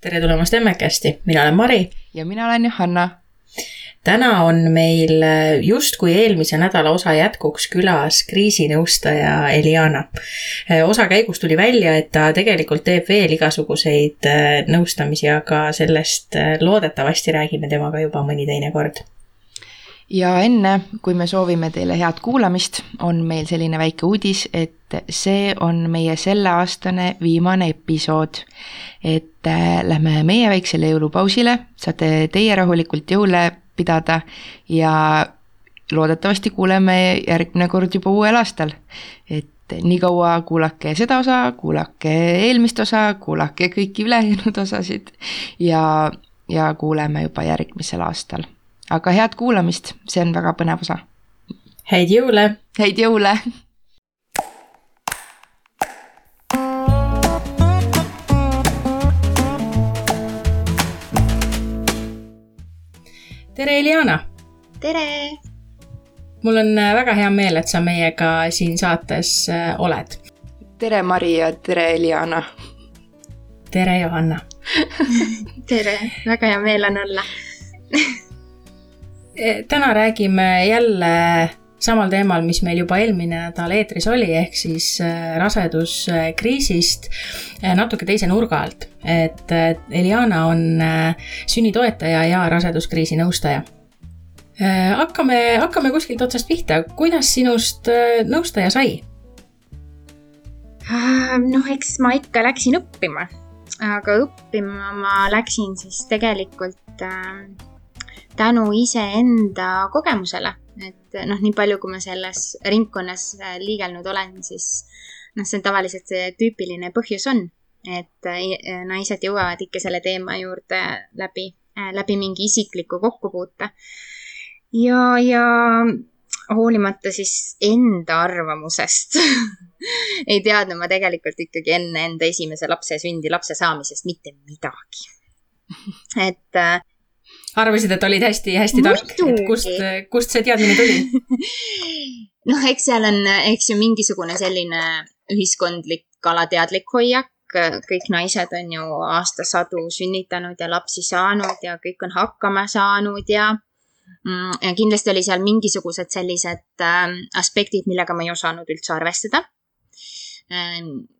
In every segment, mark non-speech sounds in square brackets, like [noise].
tere tulemast Emmekesti, mina olen Mari. ja mina olen Johanna. täna on meil justkui eelmise nädala osa jätkuks külas kriisinõustaja Eliana. osa käigus tuli välja, et ta tegelikult teeb veel igasuguseid nõustamisi, aga sellest loodetavasti räägime temaga juba mõni teine kord ja enne, kui me soovime teile head kuulamist, on meil selline väike uudis, et see on meie selleaastane viimane episood. et äh, lähme meie väiksele jõulupausile, saate teie rahulikult jõule pidada ja loodetavasti kuuleme järgmine kord juba uuel aastal. et nii kaua kuulake seda osa, kuulake eelmist osa, kuulake kõiki ülejäänud osasid ja, ja kuuleme juba järgmisel aastal aga head kuulamist, see on väga põnev osa. häid jõule! häid jõule! Tere, Eliana! tere! mul on äh, väga hea meel, et sa meiega siin saates äh, oled. tere, Mari ja tere, Eliana! tere, Johanna! [laughs] tere, väga hea meel on olla [laughs] täna räägime jälle samal teemal, mis meil juba eelmine nädal eetris oli, ehk siis eh, raseduskriisist eh, natuke teise nurga alt. et Eliana on sünnitoetaja ja raseduskriisi nõustaja. hakkame, hakkame kuskilt otsast pihta, kuidas sinust nõustaja sai? noh, eks ma ikka läksin õppima, aga õppima ma läksin siis tegelikult äh, tänu iseenda kogemusele, et noh, nii palju, kui ma selles ringkonnas äh, liigelnud olen, siis noh, see on tavaliselt see tüüpiline põhjus on, et äh, naised jõuavad ikka selle teema juurde läbi, äh, läbi mingi isikliku kokkupuute. ja, ja hoolimata siis enda arvamusest [laughs] ei teadnud ma tegelikult ikkagi enne enda esimese lapse sündi, lapse saamisest mitte midagi. et arvasid, et olid hästi-hästi tark, et kust, kust see teadmine tuli? [laughs] Noh, eks seal on, eks ju mingisugune selline ühiskondlik alateadlik hoiak, kõik naised on ju aastasadu sünnitanud ja lapsi saanud ja kõik on hakkama saanud ja mm, ja kindlasti oli seal mingisugused sellised äh, aspektid, millega ma ei osanud üldse arvestada. Ähm,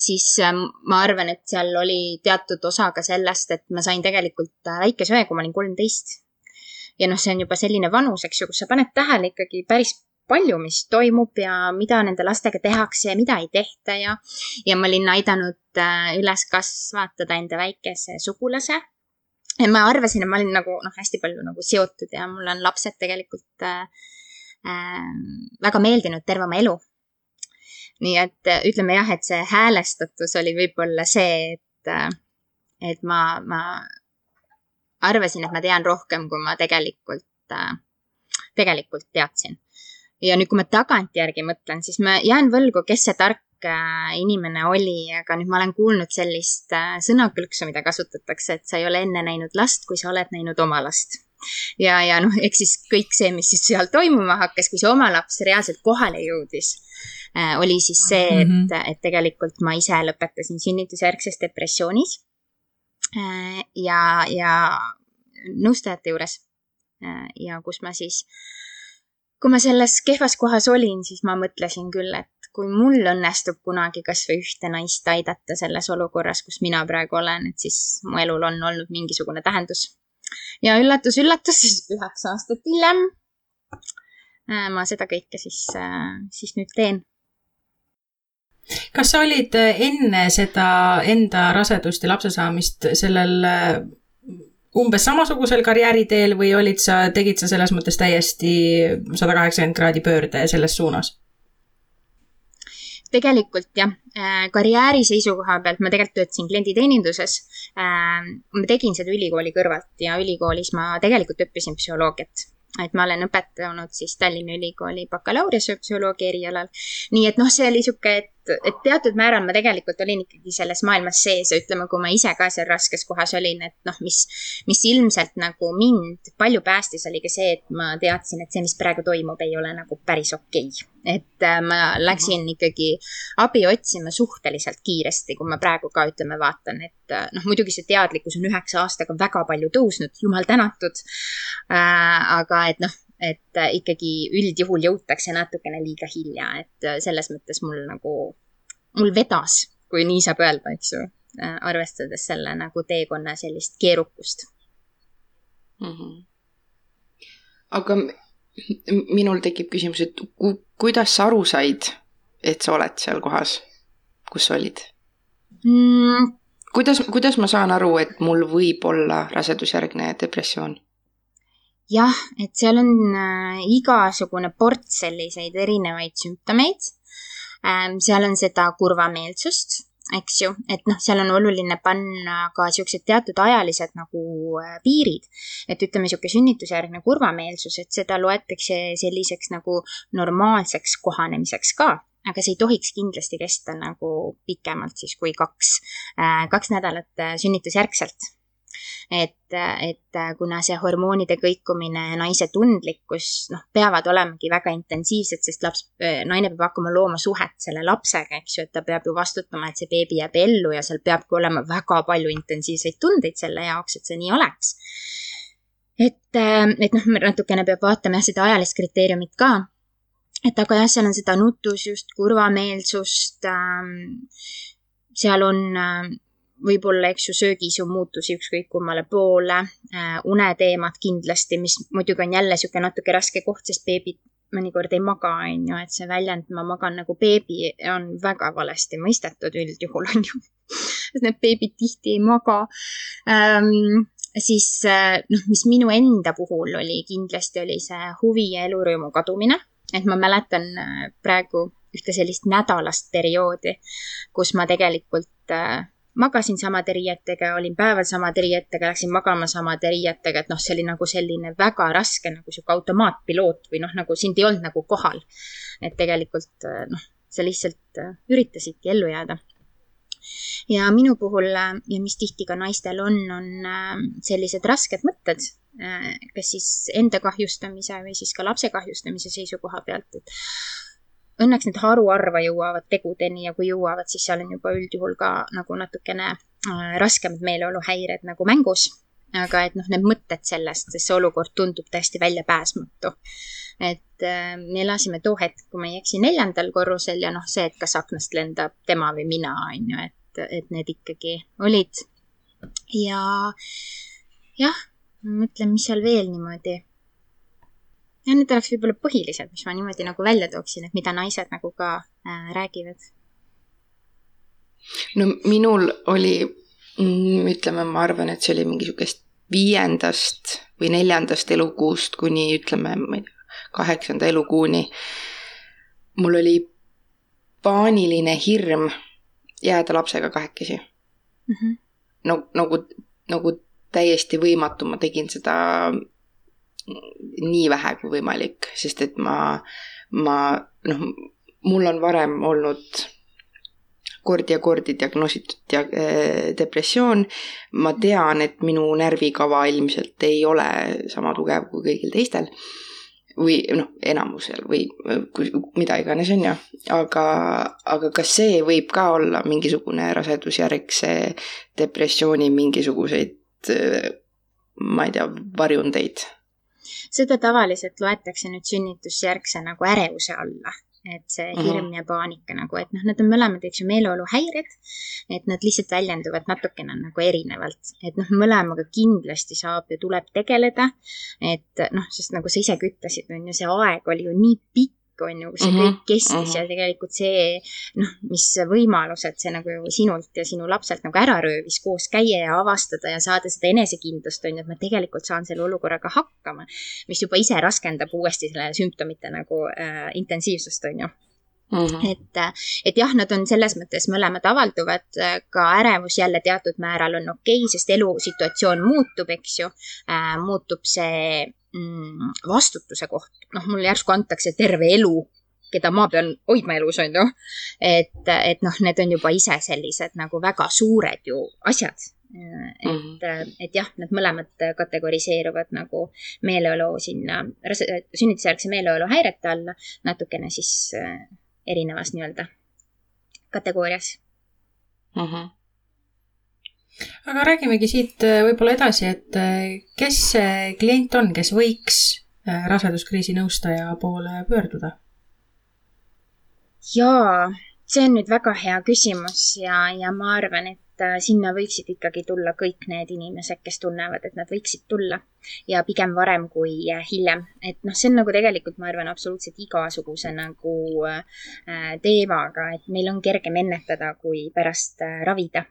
siis ähm, ma arvan, et seal oli teatud osa ka sellest, et ma sain tegelikult äh, väikese õe, kui ma olin kolmteist. ja noh, see on juba selline vanus, eks ju, kus sa paned tähele ikkagi päris palju, mis toimub ja mida nende lastega tehakse ja mida ei tehta ja, ja ma olin aidanud äh, üles kasvatada enda väikese sugulase. ja ma arvasin, et ma olin nagu noh, hästi palju nagu seotud ja mul on lapsed tegelikult äh, äh, väga meeldinud terve oma elu nii et äh, ütleme jah, et see häälestatus oli võib-olla see, et, äh, et ma, ma arvasin, et ma tean rohkem, kui ma tegelikult, äh, tegelikult teadsin. ja nüüd, kui ma tagantjärgi mõtlen, siis ma jään võlgu, kes see tark inimene oli, aga nüüd ma olen kuulnud sellist sõnakõlksu, mida kasutatakse, et sa ei ole enne näinud last, kui sa oled näinud oma last ja, ja noh, eks siis kõik see, mis siis seal toimuma hakkas, kui see oma laps reaalselt kohale jõudis oli siis see, et mm, -hmm. et tegelikult ma ise lõpetasin sünnitusjärgses depressioonis. Äh, ja, ja nõustajate juures. Äh, ja kus ma siis, kui ma selles kehvas kohas olin, siis ma mõtlesin küll, et kui mul õnnestub kunagi kasvõi ühte naist aidata selles olukorras, kus mina praegu olen, et siis mu elul on olnud mingisugune tähendus. ja üllatus-üllatus, siis üheksa aastat hiljem ma seda kõike siis, siis nüüd teen kas sa olid äh, enne seda enda rasedust ja lapse saamist sellel äh, umbes samasugusel karjääriteel või olid sa, tegid sa selles mõttes täiesti sada kaheksakümmend kraadi pöörde selles suunas? tegelikult jah, äh, karjääri seisukoha pealt ma tegelikult töötasin klienditeeninduses. ma tegin seda ülikooli kõrvalt ja ülikoolis ma tegelikult õppisin psühholoogiat et ma olen õpetanud siis Tallinna Ülikooli bakalaureuseõppsühholoogia erialal. nii et noh, see oli sihuke, et et teatud määral ma tegelikult olin ikkagi selles maailmas sees ja ütleme, kui ma ise ka seal raskes kohas olin, et noh, mis, mis ilmselt nagu mind palju päästis, oli ka see, et ma teadsin, et see, mis praegu toimub, ei ole nagu päris okei okay. et äh, ma läksin ikkagi abi otsima suhteliselt kiiresti, kui ma praegu ka ütleme, vaatan, et äh, noh, muidugi see teadlikkus on üheksa aastaga väga palju tõusnud, jumal tänatud äh,. aga et noh, et äh, ikkagi üldjuhul jõutakse natukene liiga hilja, et äh, selles mõttes mul nagu, mul vedas, kui nii saab öelda, eks ju, äh, arvestades selle nagu teekonna sellist keerukust mm. -hmm. aga minul tekib küsimus, et ku, kuidas sa aru said, et sa oled seal kohas, kus sa olid mm.? kuidas, kuidas ma saan aru, et mul võib olla rasedusjärgne depressioon? Jah, et seal on äh, igasugune ports selliseid erinevaid sümptomeid ähm,. seal on seda kurvameelsust, eks ju, et noh, seal on oluline panna ka siuksed teatud ajalised nagu äh, piirid. et ütleme, sihuke sünnitusjärgne kurvameelsus, et seda loetakse selliseks nagu normaalseks kohanemiseks ka aga see ei tohiks kindlasti kesta nagu pikemalt siis kui kaks, äh, kaks nädalat sünnitusjärgselt et, et kuna see hormoonide kõikumine, naise tundlikkus, noh, peavad olemagi väga intensiivsed, sest laps, naine peab hakkama looma suhet selle lapsega, eks ju, et ta peab ju vastutama, et see beebi jääb ellu ja seal peabki olema väga palju intensiivseid tundeid selle jaoks, et see nii oleks. et, et noh, natukene peab vaatama jah, seda ajalist kriteeriumit ka et aga jah, seal on seda nutusust, kurvameelsust ähm,, seal on äh, võib-olla, eks ju, söögiisu muutusi ükskõik kummale poole äh,, uneteemad kindlasti, mis muidugi on jälle niisugune natuke raske koht, sest beebid mõnikord ei maga, on ju, et see väljend ma magan nagu beebi on väga valesti mõistetud üldjuhul, on ju. [laughs] sest need beebid tihti ei maga ähm,. siis äh, noh, mis minu enda puhul oli, kindlasti oli see huvi ja elurõõmu kadumine, et ma mäletan äh, praegu ühte sellist nädalast perioodi, kus ma tegelikult äh, magasin samade riietega, olin päeval samade riietega, läksin magama samade riietega, et noh, see oli nagu selline väga raske nagu sihuke automaatpiloot või noh, nagu sind ei olnud nagu kohal. et tegelikult noh, sa lihtsalt äh, üritasidki ellu jääda. ja minu puhul äh, ja mis tihti ka naistel on, on äh, sellised rasked mõtted, kas siis enda kahjustamise või siis ka lapse kahjustamise seisukoha pealt, et õnneks need haruharva jõuavad tegudeni ja kui jõuavad, siis seal on juba üldjuhul ka nagu natukene äh, raskemad meeleoluhäired nagu mängus. aga et noh, need mõtted sellest, sest see olukord tundub täiesti väljapääsmatu. et äh, me elasime too hetk, kui ma ei eksi, neljandal korrusel ja noh, see, et kas aknast lendab tema või mina, on ju, et, et need ikkagi olid. ja jah, mõtlen, mis seal veel niimoodi ja need oleks võib-olla põhilised, mis ma niimoodi nagu välja tooksin, et mida naised nagu ka äh, räägivad. no minul oli, mm, ütleme, ma arvan, et see oli mingi sihukest viiendast või neljandast elukuust kuni ütleme, ma ei tea, kaheksanda elukuuni. mul oli paaniline hirm jääda lapsega kahekesi mm. -hmm. no nagu, nagu täiesti võimatu, ma tegin seda nii vähe kui võimalik, sest et ma, ma noh, mul on varem olnud kordi ja kordi diagnoositud dia-, äh, depressioon. ma tean, et minu närvikava ilmselt ei ole sama tugev kui kõigil teistel või noh, enamusel või mida iganes, on ju. aga, aga kas see võib ka olla mingisugune rasedusjärgse depressiooni mingisuguseid, äh, ma ei tea, varjundeid? Seda tavaliselt loetakse nüüd sünnitusjärgse nagu ärevuse alla et see mhm. hirm ja paanika nagu, et noh, need on mõlemad, eks ju, meeleoluhäired. et nad lihtsalt väljenduvad natukene nagu erinevalt, et noh, mõlemaga kindlasti saab ja tuleb tegeleda. et noh, sest nagu sa isegi ütlesid, on ju, see aeg oli ju nii pikk on ju, see mm -hmm. kõik kestis mm -hmm. ja tegelikult see, noh, mis võimalused see nagu sinult ja sinu lapselt nagu ära röövis koos käia ja avastada ja saada seda enesekindlust, on ju, et ma tegelikult saan selle olukorraga hakkama. mis juba ise raskendab uuesti selle sümptomite nagu äh, intensiivsust, on ju Mm -hmm. et, et jah, nad on selles mõttes mõlemad avalduvad, ka ärevus jälle teatud määral on okei okay,, sest elusituatsioon muutub, eks ju äh,. muutub see vastutuse koht, noh, mulle järsku antakse terve elu keda ma pean hoidma elus, on ju. et, et noh, need on juba ise sellised nagu väga suured ju asjad. et mm, -hmm. et jah, need mõlemad kategoriseeruvad nagu meeleolu sinna, sünnitusjärgse meeleolu häirete alla, natukene siis äh, erinevas nii-öelda kategoorias mm. -hmm aga räägimegi siit äh, võib-olla edasi, et äh, kes see klient on, kes võiks äh, raseduskriisi nõustaja poole pöörduda? jaa, see on nüüd väga hea küsimus ja, ja ma arvan, et sinna võiksid ikkagi tulla kõik need inimesed, kes tunnevad, et nad võiksid tulla ja pigem varem kui hiljem. et noh, see on nagu tegelikult, ma arvan, absoluutselt igasuguse nagu teemaga, et meil on kergem ennetada, kui pärast ravida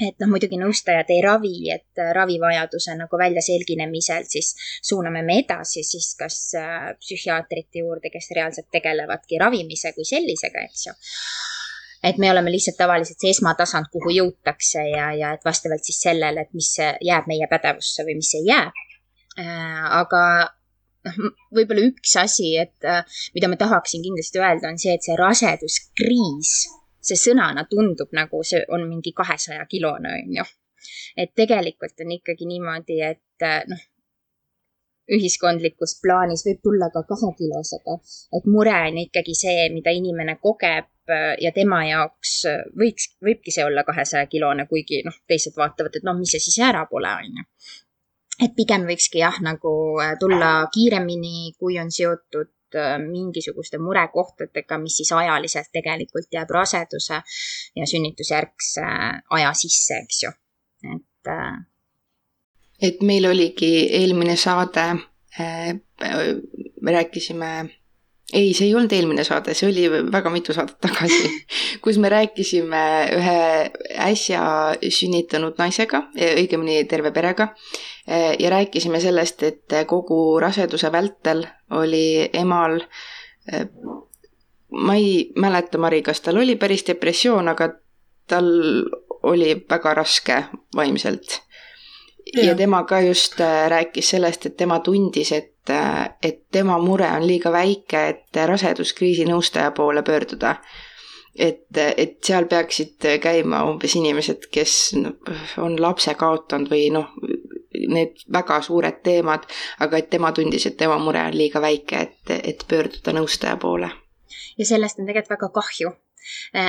et noh, muidugi nõustajad ei ravi, et äh, ravivajaduse nagu väljaselginemisel siis suuname me edasi siis kas äh, psühhiaatrite juurde, kes reaalselt tegelevadki ravimise kui sellisega, eks ju. et me oleme lihtsalt tavaliselt see esmatasand, kuhu jõutakse ja, ja et vastavalt siis sellele, et mis jääb meie pädevusse või mis ei jää. Äh, aga noh, võib-olla üks asi, et mida ma tahaksin kindlasti öelda, on see, et see raseduskriis see sõnana tundub nagu see on mingi kahesaja kilone, on ju. et tegelikult on ikkagi niimoodi, et äh, noh, ühiskondlikus plaanis võib tulla ka kahekilosega, et mure on ikkagi see, mida inimene kogeb äh, ja tema jaoks äh, võiks, võibki see olla kahesaja kilone, kuigi noh, teised vaatavad, et noh, mis see siis ära pole, on ju et pigem võikski jah, nagu tulla kiiremini, kui on seotud mingisuguste murekohtadega, mis siis ajaliselt tegelikult jääb raseduse ja sünnitusjärgse aja sisse, eks ju, et. Äh, et meil oligi eelmine saade, äh, me rääkisime ei, see ei olnud eelmine saade, see oli väga mitu saadet tagasi, [laughs] kus me rääkisime ühe äsja sünnitanud naisega, õigemini terve perega. ja rääkisime sellest, et kogu raseduse vältel oli emal, ma ei mäleta, Mari, kas tal oli päris depressioon, aga tal oli väga raske vaimselt ja, tema ka just rääkis sellest, et tema tundis, et, äh, et tema mure on liiga väike, et raseduskriisi nõustaja poole pöörduda. et, et seal peaksid käima umbes inimesed, kes on lapse kaotanud või noh, need väga suured teemad, aga et tema tundis, et tema mure on liiga väike, et, et pöörduda nõustaja poole. ja sellest on tegelikult väga kahju.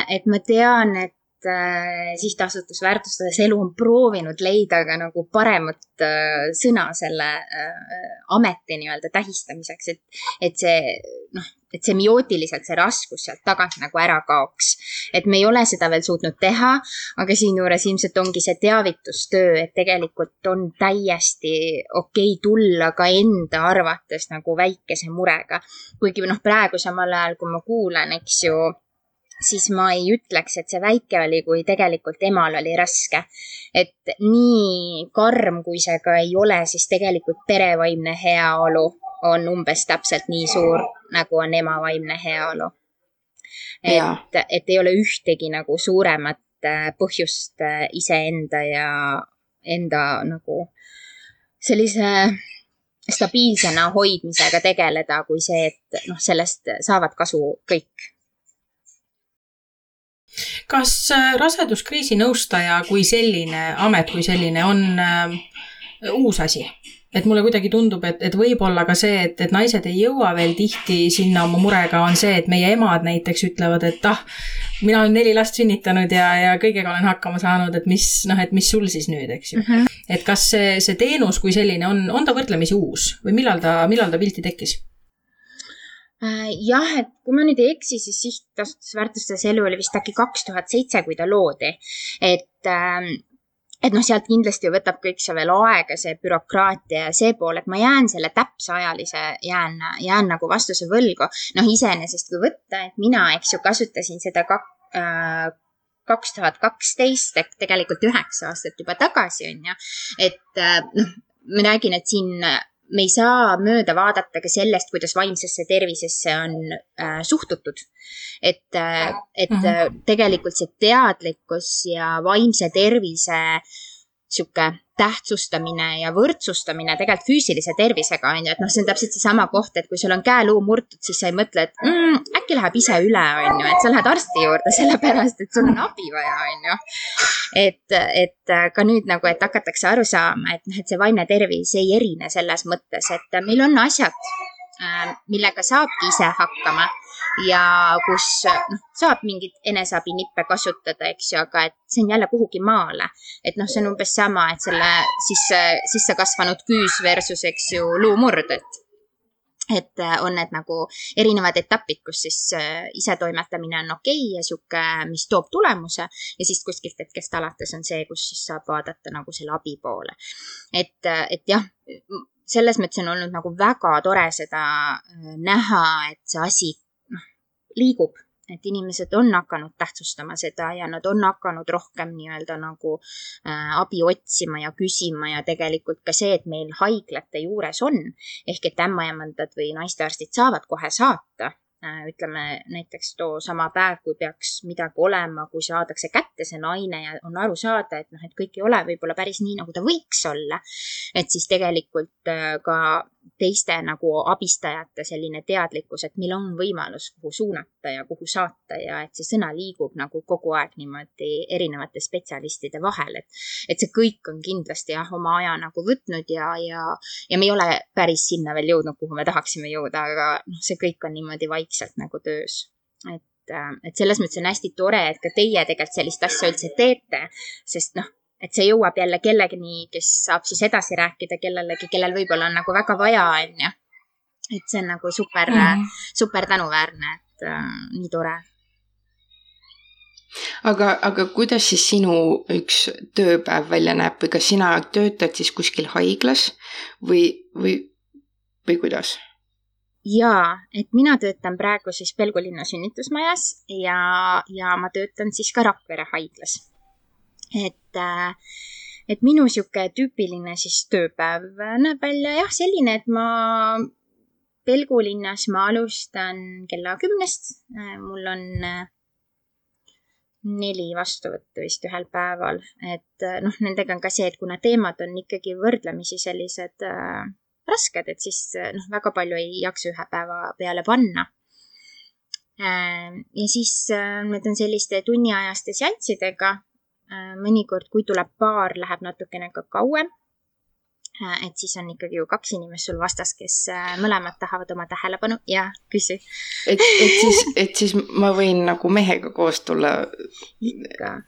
Et ma tean, et äh, sihtasutus Väärtustades elu on proovinud leida ka nagu paremat äh, sõna selle äh, ameti nii-öelda tähistamiseks, et, et see noh, et semiootiliselt see raskus sealt tagant nagu ära kaoks. et me ei ole seda veel suutnud teha, aga siinjuures ilmselt ongi see teavitustöö, et tegelikult on täiesti okei okay tulla ka enda arvates nagu väikese murega. kuigi noh, praegu samal ajal, kui ma kuulan, eks ju siis ma ei ütleks, et see väike oli, kui tegelikult emal oli raske. et nii karm, kui see ka ei ole, siis tegelikult pere vaimne heaolu on umbes täpselt nii suur, nagu on ema vaimne heaolu. et, et ei ole ühtegi nagu suuremat äh, põhjust äh, iseenda ja enda nagu sellise stabiilsena hoidmisega tegeleda, kui see, et noh, sellest saavad kasu kõik kas äh, raseduskriisi nõustaja kui selline, amet kui selline on äh, uus asi? et mulle kuidagi tundub, et, et võib-olla ka see, et, et naised ei jõua veel tihti sinna oma murega, on see, et meie emad näiteks ütlevad, et ah, mina olen neli last sünnitanud ja, ja kõigega olen hakkama saanud, et mis, noh, et mis sul siis nüüd, eks ju mm. -hmm. et kas see, see teenus kui selline on, on ta võrdlemisi uus või millal ta, millal ta pilti tekkis? Äh, jah, et kui ma nüüd ei eksi, siis sihtasutus Väärtustes elu oli vist äkki kaks tuhat seitse, kui ta loodi. et, ähm, et noh, sealt kindlasti võtab kõik see veel aega, see bürokraatia ja see pool, et ma jään selle täpse ajalise, jään, jään nagu vastuse võlgu. noh, iseenesest kui võtta, et mina, eks ju, kasutasin seda kak-, äh, kaks tuhat kaksteist ehk tegelikult üheksa aastat juba tagasi, on ju. et äh, noh, ma räägin, et siin me ei saa mööda vaadata ka sellest, kuidas vaimsesse tervisesse on äh, suhtutud. et äh,, et mm -hmm. tegelikult see teadlikkus ja vaimse tervise sihuke tähtsustamine ja võrdsustamine tegelikult füüsilise tervisega on ju, et noh, see on täpselt seesama koht, et kui sul on käeluu murtud, siis sa ei mõtle, et mm, äkki läheb ise üle, on ju, et sa lähed arsti juurde [laughs] sellepärast, et sul on abi vaja, on ju. et, et ka nüüd nagu, et hakatakse aru saama, et noh, et see vaimne tervis ei erine selles mõttes, et meil on asjad, millega saabki ise hakkama ja kus noh, saab mingeid eneseabinippe kasutada, eks ju, aga et see on jälle kuhugi maale. et noh, see on umbes sama, et selle sisse, sisse kasvanud küüs versus, eks ju, luumurd, et et on need nagu erinevad etapid, kus siis äh, isetoimetamine on okei okay ja sihuke, mis toob tulemuse ja siis kuskilt hetkest alates on see, kus siis saab vaadata nagu selle abi poole. et, et jah, selles mõttes on olnud nagu väga tore seda äh, näha, et see asi liigub, et inimesed on hakanud tähtsustama seda ja nad on hakanud rohkem nii-öelda nagu äh, abi otsima ja küsima ja tegelikult ka see, et meil haiglate juures on ehk et ämmaemandad või naistearstid saavad kohe saata ütleme näiteks too sama päev, kui peaks midagi olema, kui saadakse kätte see naine ja on aru saada, et noh, et kõik ei ole võib-olla päris nii, nagu ta võiks olla. et siis tegelikult äh, ka teiste nagu abistajate selline teadlikkus, et meil on võimalus, kuhu suunata ja kuhu saata ja et see sõna liigub nagu kogu aeg niimoodi erinevate spetsialistide vahel, et, et see kõik on kindlasti jah, oma aja nagu võtnud ja, ja, ja me ei ole päris sinna veel jõudnud, kuhu me tahaksime jõuda, aga noh, see kõik on niimoodi vaikselt nagu töös. et, et selles mõttes on hästi tore, et ka teie tegelikult sellist asja üldse teete, sest noh, et see jõuab jälle kellegini, kes saab siis edasi rääkida kellelegi, kellel võib-olla on nagu väga vaja, on ju. et see on nagu super mm, super tänuväärne, et äh, nii tore aga, aga kuidas siis sinu üks tööpäev välja näeb või kas sina töötad siis kuskil haiglas või, või, või kuidas? jaa, et mina töötan praegu siis Pelgu linna sünnitusmajas ja, ja ma töötan siis ka Rakvere haiglas. Et, äh, et minu sihuke tüüpiline siis tööpäev näeb välja jah, selline, et ma Pelgu linnas ma alustan kella kümnest, äh, mul on äh, neli vastuvõttu vist ühel päeval, et noh, nendega on ka see, et kuna teemad on ikkagi võrdlemisi sellised äh, rasked, et siis noh, väga palju ei jaksa ühe päeva peale panna. Ähm, ja siis äh, need on selliste tunniajaste seanssidega. Äh, mõnikord, kui tuleb paar, läheb natukene ka kauem. Äh, et siis on ikkagi ju kaks inimest sul vastas, kes mõlemad tahavad oma tähelepanu ja küsi. et, et siis, et siis ma võin nagu mehega koos tulla? ikka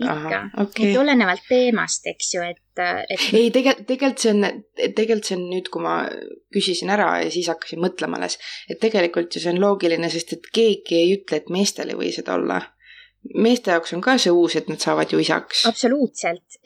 ikka, okay. et olenevalt teemast, eks ju, et, et. ei, tegelikult, tegelikult see on, tegelikult see on nüüd, kui ma küsisin ära ja siis hakkasin mõtlema alles, et tegelikult ju see on loogiline, sest et keegi ei ütle, et meestel ei või seda olla meeste jaoks on ka see uus, et nad saavad ju isaks. absoluutselt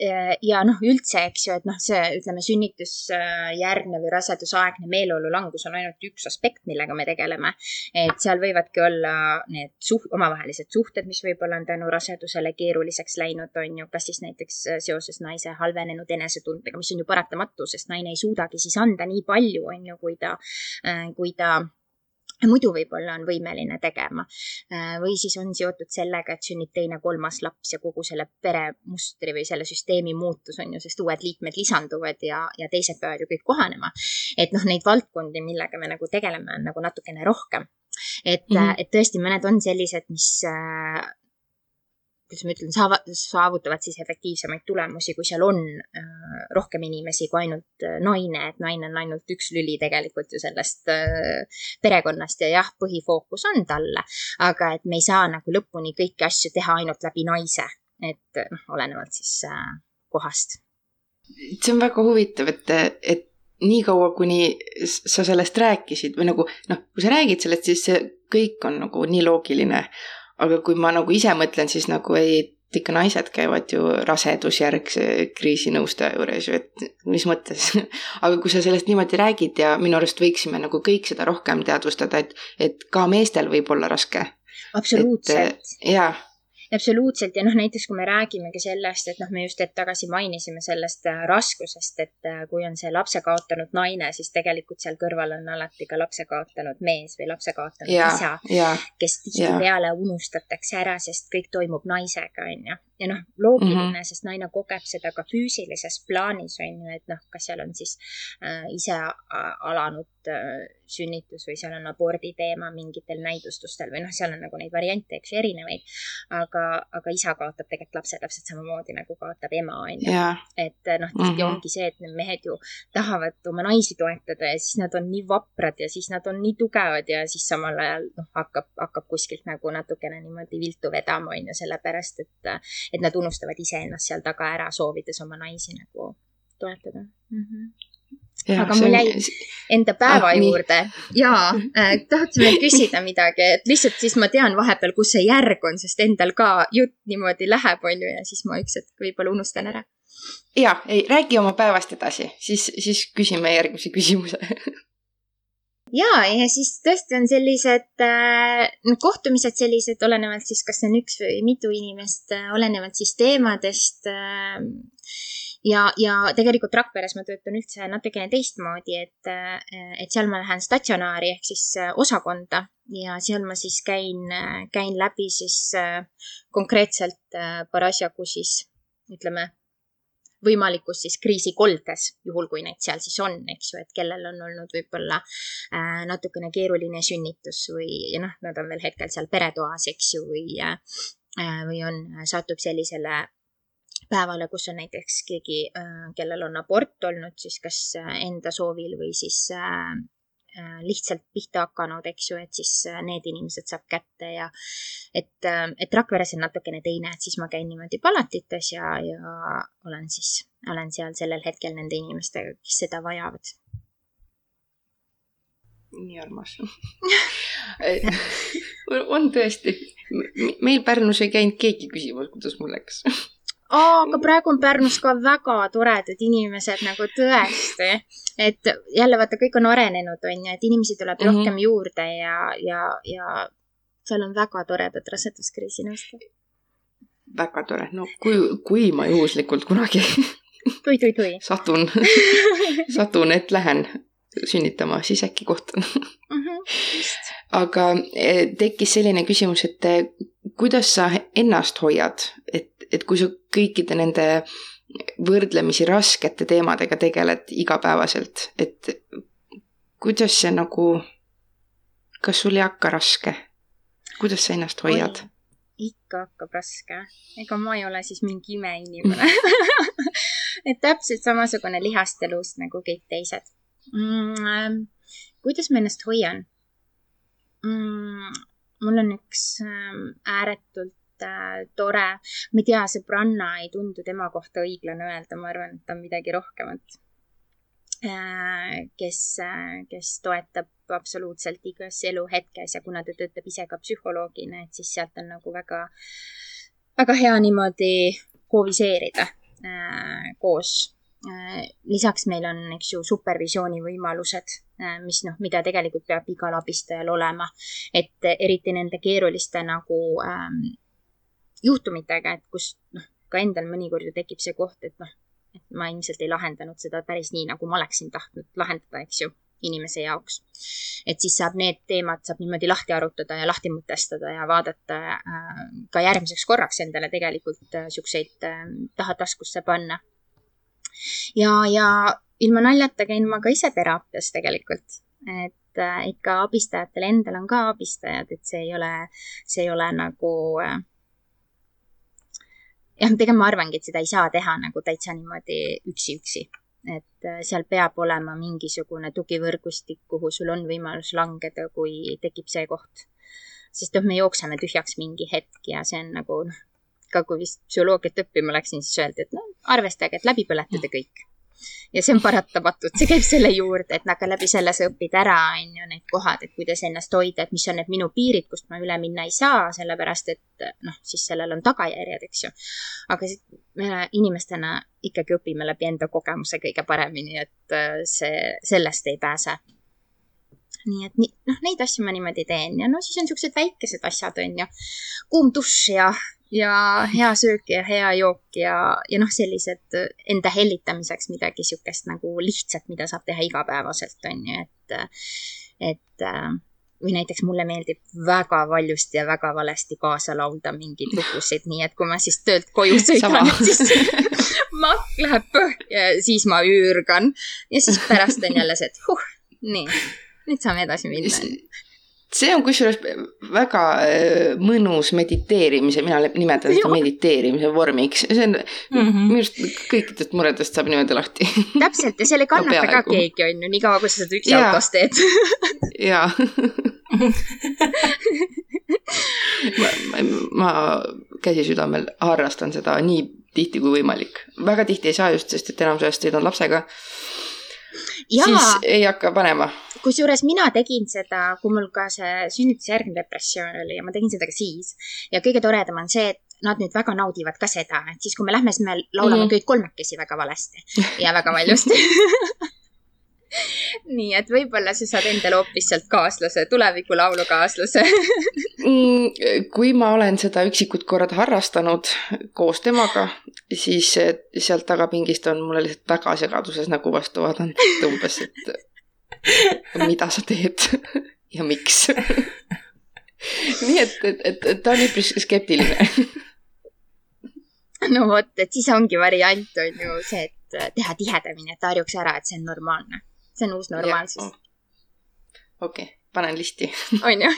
ja noh, üldse, eks ju, et noh, see ütleme, sünnitusjärgne või rasedusaegne meeleolulangus on ainult üks aspekt, millega me tegeleme. et seal võivadki olla need suht-, omavahelised suhted, mis võib-olla on tänu rasedusele keeruliseks läinud, on ju, kas siis näiteks seoses naise halvenenud enesetundega, mis on ju paratamatu, sest naine ei suudagi siis anda nii palju, on ju, kui ta, kui ta muidu võib-olla on võimeline tegema. Äh, või siis on seotud sellega, et sünnib teine-kolmas laps ja kogu selle peremustri või selle süsteemi muutus on ju, sest uued liikmed lisanduvad ja, ja teised peavad ju kõik kohanema. et noh, neid valdkondi, millega me nagu tegeleme, on nagu natukene rohkem. et mm, -hmm. et tõesti, mõned on sellised, mis äh, kuidas ma ütlen, saavutavad siis efektiivsemaid tulemusi, kui seal on äh, rohkem inimesi kui ainult äh, naine, et naine on ainult üks lüli tegelikult ju sellest äh, perekonnast ja jah, põhifookus on talle, aga et me ei saa nagu lõpuni kõiki asju teha ainult läbi naise, et noh, olenevalt siis kohast. see on väga huvitav, et, et niikaua, kuni sa sellest rääkisid või nagu noh, kui sa räägid sellest, siis see kõik on nagu nii loogiline aga kui ma nagu ise mõtlen, siis nagu ei, et ikka naised käivad ju rasedusjärgse kriisinõustaja juures ju, et mis mõttes [laughs] aga kui sa sellest niimoodi räägid ja minu arust võiksime nagu kõik seda rohkem teadvustada, et, et ka meestel võib olla raske. absoluutselt. jaa absoluutselt. Ja noh, näiteks kui me räägimegi sellest, et noh, me just hetk tagasi mainisime sellest äh, raskusest, et äh, kui on see lapse kaotanud naine, siis tegelikult seal kõrval on alati ka lapse kaotanud mees või lapse kaotanud ja, isa, kes tihtipeale unustatakse ära, sest kõik toimub naisega, onju ja noh, loogiline mm, -hmm. sest naine kogeb seda ka füüsilises plaanis, on ju, et noh, kas seal on siis äh, ise alanud äh, sünnitus või seal on abordi teema mingitel näidustustel või noh, seal on nagu neid variante, eks ju, erinevaid. aga, aga isa kaotab tegelikult lapse täpselt samamoodi nagu kaotab ema, on ju. et äh, noh, tihti mm -hmm. ongi see, et need mehed ju tahavad oma naisi toetada ja siis nad on nii vaprad ja siis nad on nii tugevad ja siis samal ajal noh, hakkab, hakkab kuskilt nagu natukene niimoodi viltu vedama, on ju, sellepärast et et nad unustavad iseennast seal taga ära, soovides oma naisi nagu toetada mm. -hmm. Aga mul jäi enda päeva ah, juurde ja äh, tahtsin veel [laughs] küsida midagi, et lihtsalt siis ma tean vahepeal, kus see järg on, sest endal ka jutt niimoodi läheb, on ju, ja siis ma üks hetk võib-olla unustan ära. ja, ei räägi oma päevast edasi, siis, siis küsime järgmise küsimuse [laughs] ja, ja siis tõesti on sellised äh, kohtumised sellised, olenevalt siis, kas on üks või mitu inimest äh,, olenevalt siis teemadest äh,. Ja, ja tegelikult Rakveres ma töötan üldse natukene teistmoodi, et et seal ma lähen statsionaari ehk siis äh, osakonda ja seal ma siis käin äh,, käin läbi siis äh, konkreetselt parasjagu siis ütleme võimalikus siis kriisikoldes, juhul kui neid seal siis on, eks ju, et kellel on olnud võib-olla natukene keeruline sünnitus või, ja noh, nad on veel hetkel seal peretoas, eks ju, või või on, satub sellisele päevale, kus on näiteks keegi, äh, kellel on abort olnud siis kas enda soovil või siis äh, Äh, lihtsalt pihta hakanud, eks ju, et siis äh, need inimesed saab kätte ja et, äh, et Rakveres on natukene teine, et siis ma käin niimoodi palatites ja, ja olen siis, olen seal sellel hetkel nende inimestega, kes seda vajavad. nii armas [laughs] on tõesti, meil Pärnus ei käinud keegi küsimas, kuidas mul läks aa, aga praegu on Pärnus ka väga toredad inimesed nagu tõesti, et jälle vaata, kõik on arenenud, on ju, et inimesi tuleb mm -hmm. rohkem juurde ja, ja, ja seal on väga toredad raseduskriisi nõustajad. väga tore, no kui, kui ma juhuslikult kunagi [laughs] tui, tui, tui. satun [laughs] satun, et lähen sünnitama, siis äkki kohtun mm. -hmm, aga eh, tekkis selline küsimus, et eh, kuidas sa ennast hoiad, et et kui sa kõikide nende võrdlemisi raskete teemadega tegeled igapäevaselt, et kuidas see nagu, kas sul ei hakka raske? kuidas sa ennast hoiad? ikka hakkab raske, ega ma ei ole siis mingi imeinimene [laughs] et täpselt samasugune lihast ja luust nagu kõik teised mm,. Kuidas ma ennast hoian mm,? mul on üks ähm, ääretult äh, tore. ma ei tea, sõbranna ei tundu tema kohta õiglane öelda, ma arvan, et ta on midagi rohkemat äh,. kes äh,, kes toetab absoluutselt igas eluhetkes ja kuna ta töötab ise ka psühholoogina, et siis sealt on nagu väga, väga hea niimoodi kooviseerida äh, koos äh, lisaks meil on, eks ju, supervisiooni võimalused, äh, mis noh, mida tegelikult peab igal abistajal olema. et eriti nende keeruliste nagu ähm, juhtumitega, et kus noh, ka endal mõnikord ju tekib see koht, et noh, et ma ilmselt ei lahendanud seda päris nii, nagu ma oleksin tahtnud lahendada, eks ju, inimese jaoks. et siis saab need teemad saab niimoodi lahti arutada ja lahti mõtestada ja vaadata äh, ka järgmiseks korraks endale tegelikult äh, siukseid äh, taha taskusse panna. ja, ja ilma naljata käin ma ka ise teraapias tegelikult, et äh, ikka abistajatel endal on ka abistajad, et see ei ole, see ei ole nagu äh, jah, tegelikult ma arvangi, et seda ei saa teha nagu täitsa niimoodi üksi-üksi. et äh, seal peab olema mingisugune tugivõrgustik, kuhu sul on võimalus langeda, kui tekib see koht. sest noh, me jookseme tühjaks mingi hetk ja see on nagu noh, ka kui vist psühholoogiat õppima läksin, siis öeldi, et noh, arvestage, et läbi põletate kõik ja see on paratamatult, see käib selle juurde, et aga läbi selle sa õpid ära, on ju, need kohad, et kuidas ennast hoida, et mis on need minu piirid, kust ma üle minna ei saa, sellepärast et noh, siis sellel on tagajärjed, eks ju. aga me inimestena ikkagi õpime läbi enda kogemuse kõige paremini, et äh, see, sellest ei pääse nii et nii, noh, neid asju ma niimoodi teen ja no siis on niisugused väikesed asjad, on ju. kuum dušš ja ja hea söök ja hea jook ja, ja noh, sellised enda hellitamiseks midagi sihukest nagu lihtsat, mida saab teha igapäevaselt, on ju, et, et või näiteks mulle meeldib väga valjusti ja väga valesti kaasa laulda mingeid lugusid, nii et kui ma siis töölt koju [laughs] sõidan, [laughs] siis makk läheb põhja ja siis ma üürgan. ja siis pärast on jälle see, et huh, nii, nüüd saame edasi minna see on kusjuures väga äh, mõnus mediteerimise, mina nimetan seda mediteerimise vormiks, see on mm -hmm. minu arust kõikidest muredest saab niimoodi lahti. täpselt ja seal ei kannata no, ka keegi, on ju, niikaua kui sa seda üksi autos teed. jaa [laughs] ma, ma, ma käsi südamel harrastan seda nii tihti kui võimalik. väga tihti ei saa just, sest et enamus ajast sõidan lapsega. Siis ei hakka panema. Kusjuures mina tegin seda, kui mul ka see sünnitusjärgne depressioon oli ja ma tegin seda ka siis. ja kõige toredam on see, et nad nüüd väga naudivad ka seda, et siis, kui me lähme, siis me laulame mm kõik kolmekesi väga valesti [laughs] ja väga valjusti [laughs] [laughs] nii et võib-olla sa saad endale hoopis sealt kaaslase, tuleviku laulukaaslase. [laughs] Mm, kui ma olen seda üksikut korrad harrastanud koos temaga, siis sealt tagapingist on mulle lihtsalt väga segaduses nägu vastu vaadanud umbes, et mida sa teed [laughs] ja miks. Nii et, et, et, et ta on üpris skeptiline. No vot, et siis ongi variant on ju see, et teha tihedamini, et harjuks ära, et see on normaalne. See on uus normaalsus. okei okay,, panen listi. [laughs] on ju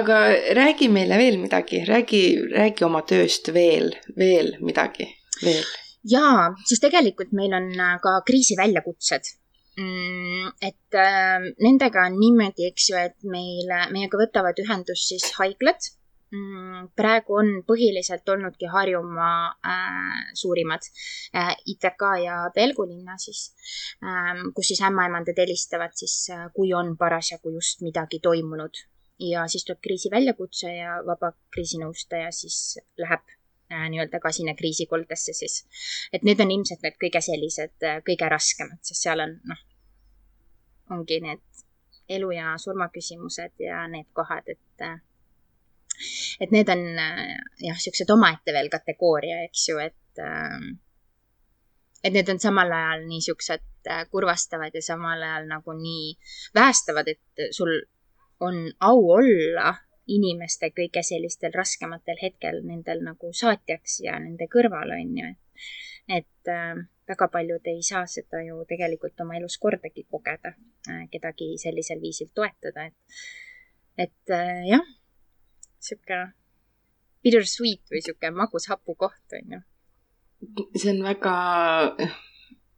aga räägi meile veel midagi, räägi, räägi oma tööst veel, veel midagi, veel. jaa, siis tegelikult meil on ka kriisiväljakutsed Mm, et äh, nendega on niimoodi, eks ju, et meil, meiega võtavad ühendust siis haiglad mm,. Praegu on põhiliselt olnudki Harjumaa äh, suurimad äh,, ITK ja Pelgulinna siis äh,, kus siis ämmaemandad helistavad siis äh,, kui on parasjagu just midagi toimunud ja siis tuleb kriisi väljakutse ja vaba kriisinõustaja siis läheb äh, nii-öelda ka sinna kriisikoldesse siis. et need on ilmselt need kõige sellised äh, kõige raskemad, sest seal on noh, ongi need elu ja surma küsimused ja need kohad, et äh, et need on äh, jah, siuksed omaette veel kategooria, eks ju, et äh, et need on samal ajal nii siuksed kurvastavad ja samal ajal nagu nii vähestavad, et sul on au olla inimeste kõige sellistel raskematel hetkel nendel nagu saatjaks ja nende kõrval, on ju, et, et äh, väga paljud ei saa seda ju tegelikult oma elus kordagi kogeda, äh, kedagi sellisel viisil toetada, et, et äh, jah, sihuke bittersweet või sihuke magus-hapu koht on ju. see on väga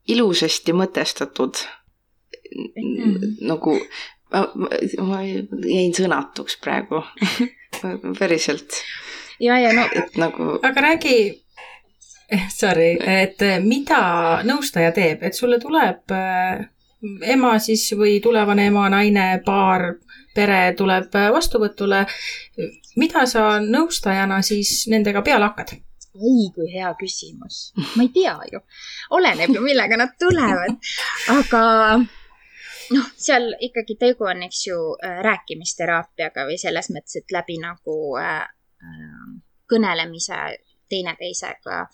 ilusasti mõtestatud nagu ma, ma, ma jäin sõnatuks praegu [laughs] päriselt. ja, ja no. et nagu. aga räägi Sorry, et mida nõustaja teeb, et sulle tuleb eh, ema siis või tulevane ema, naine, paar, pere tuleb vastuvõtule. mida sa nõustajana siis nendega peale hakkad? oi, kui hea küsimus. ma ei tea ju. oleneb ju, millega nad tulevad. aga noh, seal ikkagi tegu on, eks ju, rääkimisteraapiaga või selles mõttes, et läbi nagu äh, kõnelemise teineteisega.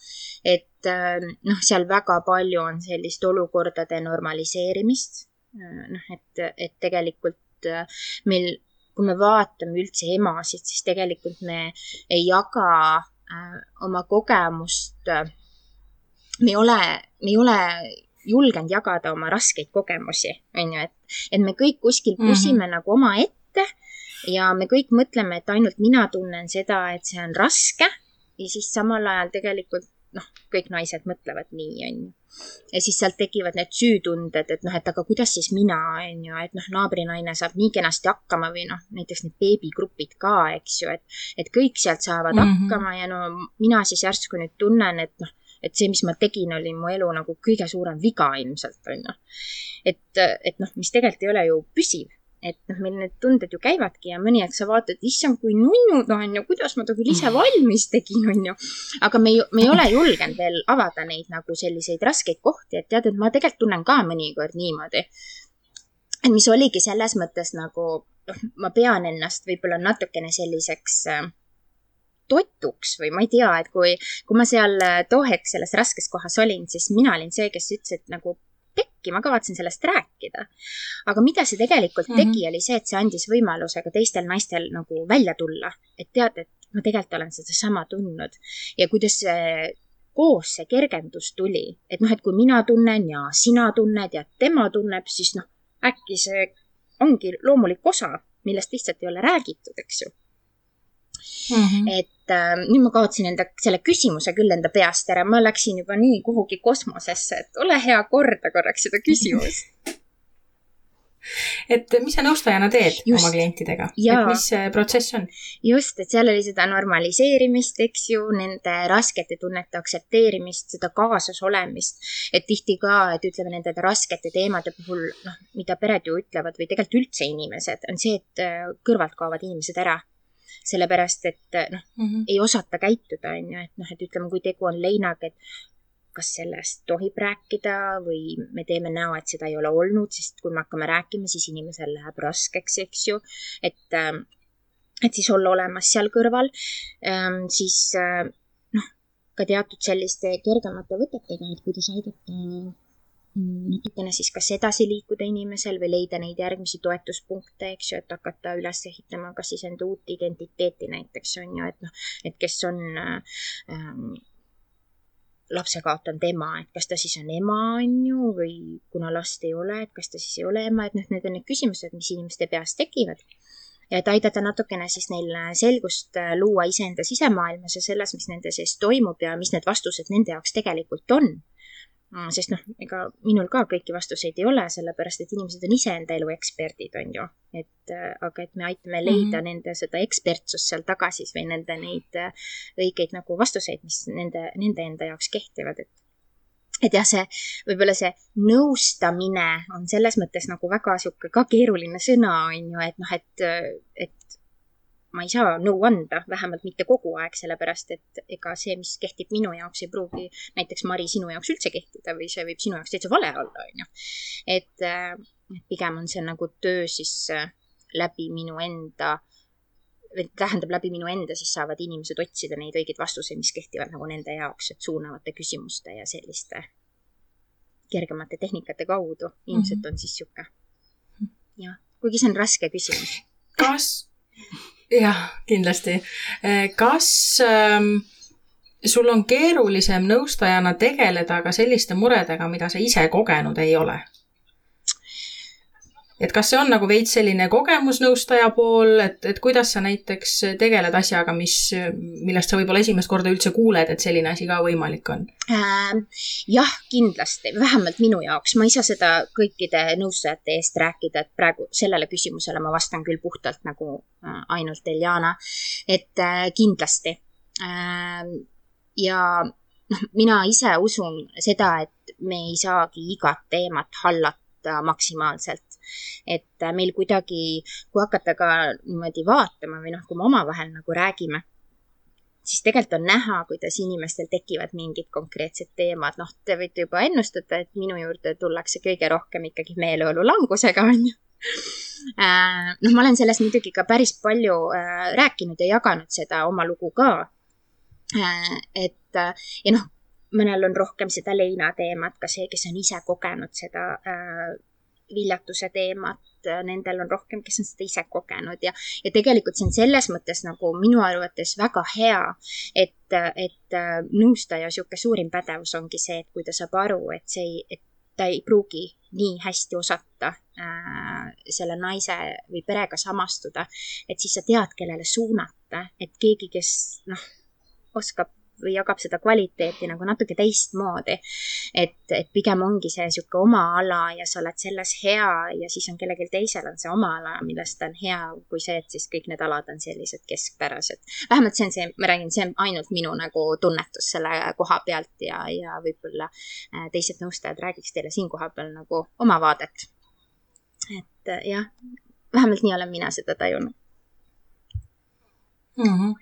et ähm, noh, seal väga palju on sellist olukordade normaliseerimist. Äh, noh, et, et tegelikult äh, meil, kui me vaatame üldse emasid, siis tegelikult me ei jaga äh, oma kogemust. me ei ole, me ei ole julgenud jagada oma raskeid kogemusi, on ju, et, et me kõik kuskil mhm. pusime mm -hmm. nagu omaette ja me kõik mõtleme, et ainult mina tunnen seda, et see on raske ja siis samal ajal tegelikult noh, kõik naised mõtlevad nii, on ju. ja siis sealt tekivad need süütunded, et noh, et aga kuidas siis mina, on ju, et noh, naabrinaine saab nii kenasti hakkama või noh, näiteks need beebigrupid ka, eks ju, et, et kõik sealt saavad mm -hmm. hakkama ja no mina siis järsku nüüd tunnen, et noh, et see, mis ma tegin, oli mu elu nagu kõige suurem viga ilmselt, on ju. et, et noh, mis tegelikult ei ole ju püsiv et noh, meil need tunded ju käivadki ja mõni hetk sa vaatad, issand, kui nunnud on ju, kuidas ma ta küll ise valmis tegin, on ju. aga me ei, me ei ole julgenud veel avada neid nagu selliseid raskeid kohti, et tead, et ma tegelikult tunnen ka mõnikord niimoodi. et mis oligi selles mõttes nagu, noh, ma pean ennast võib-olla natukene selliseks äh, totuks või ma ei tea, et kui, kui ma seal too hetk selles raskes kohas olin, siis mina olin see, kes ütles, et nagu pekki, ma kavatsen sellest rääkida. aga mida see tegelikult mm -hmm. tegi, oli see, et see andis võimaluse ka teistel naistel nagu välja tulla, et tead, et ma tegelikult olen sedasama tundnud ja kuidas see koos see kergendus tuli, et noh, et kui mina tunnen ja sina tunned ja tema tunneb, siis noh, äkki see ongi loomulik osa, millest lihtsalt ei ole räägitud, eks ju mm. -hmm. et äh, nüüd ma kaotasin enda selle küsimuse küll enda peast ära, ma läksin juba nii kuhugi kosmosesse, et ole hea, korda korraks seda küsimust [laughs] et mis sa nõustajana teed just. oma klientidega, et mis see protsess on? just, et seal oli seda normaliseerimist, eks ju, nende raskete tunnete aktsepteerimist, seda kaasas olemist. et tihti ka, et ütleme nende raskete teemade puhul, noh, mida pered ju ütlevad või tegelikult üldse inimesed, on see, et äh, kõrvalt kaovad inimesed ära sellepärast et noh mm -hmm., ei osata käituda, on ju, et noh, et ütleme, kui tegu on leinaga, et kas sellest tohib rääkida või me teeme näo, et seda ei ole olnud, sest kui me hakkame rääkima, siis inimesel läheb raskeks, eks ju. et, ähm, et siis olla olemas seal kõrval, ähm, siis äh, noh, ka teatud selliste kergemate võtetega, et kuidas aidata natukene siis kas edasi liikuda inimesel või leida neid järgmisi toetuspunkte, eks ju, et hakata üles ehitama kas siis enda uut identiteeti näiteks on ju, et noh, et kes on äh, lapse kaotanud ema, et kas ta siis on ema, on ju, või kuna last ei ole, et kas ta siis ei ole ema, et noh, need on need küsimused, mis inimeste peas tekivad. ja et aidata natukene siis neil selgust äh, luua iseenda sisemaailmas ja selles, mis nende sees toimub ja mis need vastused nende jaoks tegelikult on Mm, sest noh, ega minul ka kõiki vastuseid ei ole, sellepärast et inimesed on iseenda elu eksperdid, on ju. et äh, aga et me aitame leida mm -hmm. nende seda ekspertsust seal taga siis või nende neid äh, õigeid nagu vastuseid, mis nende, nende enda jaoks kehtivad, et et jah, see võib-olla see nõustamine on selles mõttes nagu väga sihuke ka keeruline sõna, on ju, et noh, et, et ma ei saa nõu anda, vähemalt mitte kogu aeg, sellepärast et ega see, mis kehtib minu jaoks, ei pruugi näiteks Mari sinu jaoks üldse kehtida või see võib sinu jaoks täitsa vale olla, on ju. et pigem on see nagu töö siis äh, läbi minu enda, tähendab läbi minu enda, siis saavad inimesed otsida neid õigeid vastuseid, mis kehtivad nagu nende jaoks, et suunavate küsimuste ja selliste kergemate tehnikate kaudu ilmselt mm -hmm. on siis sihuke. jah, kuigi see on raske küsimus. kas jah, kindlasti. Eh, kas ähm, sul on keerulisem nõustajana tegeleda ka selliste muredega, mida sa ise kogenud ei ole? Et kas see on nagu veits selline kogemusnõustaja pool, et, et kuidas sa näiteks tegeled asjaga, mis, millest sa võib-olla esimest korda üldse kuuled, et selline asi ka võimalik on? Äh,? jah, kindlasti, vähemalt minu jaoks, ma ei saa seda kõikide nõustajate eest rääkida, et praegu sellele küsimusele ma vastan küll puhtalt nagu äh, ainult Eljana, et äh, kindlasti. Äh, ja noh, mina ise usun seda, et me ei saagi igat teemat hallata maksimaalselt et äh, meil kuidagi, kui hakata ka niimoodi vaatama või noh, kui me omavahel nagu räägime, siis tegelikult on näha, kuidas inimestel tekivad mingid konkreetsed teemad, noh, te võite juba ennustada, et minu juurde tullakse kõige rohkem ikkagi meeleolu langusega, on ju äh, noh, ma olen sellest muidugi ka päris palju äh, rääkinud ja jaganud seda oma lugu ka. et ja noh, mõnel on rohkem seda leina teemat, ka see, kes on ise kogenud seda viljatuse teemat, nendel on rohkem, kes on seda ise kogenud ja, ja tegelikult see on selles mõttes nagu minu arvates väga hea, et, et nõustaja sihuke suurim pädevus ongi see, et kui ta saab aru, et see ei, et ta ei pruugi nii hästi osata äh, selle naise või perega samastuda, et siis sa tead, kellele suunata, et keegi, kes noh, oskab või jagab seda kvaliteeti nagu natuke teistmoodi. et, et pigem ongi see sihuke oma ala ja sa oled selles hea ja siis on kellelgi teisel on see oma ala, milles ta on hea, kui see, et siis kõik need alad on sellised keskpärased. vähemalt see on see, ma räägin, see on ainult minu nagu tunnetus selle koha pealt ja, ja võib-olla äh, teised nõustajad räägiks teile siin kohapeal nagu oma vaadet. et äh, jah, vähemalt nii olen mina seda tajunud mm. -hmm.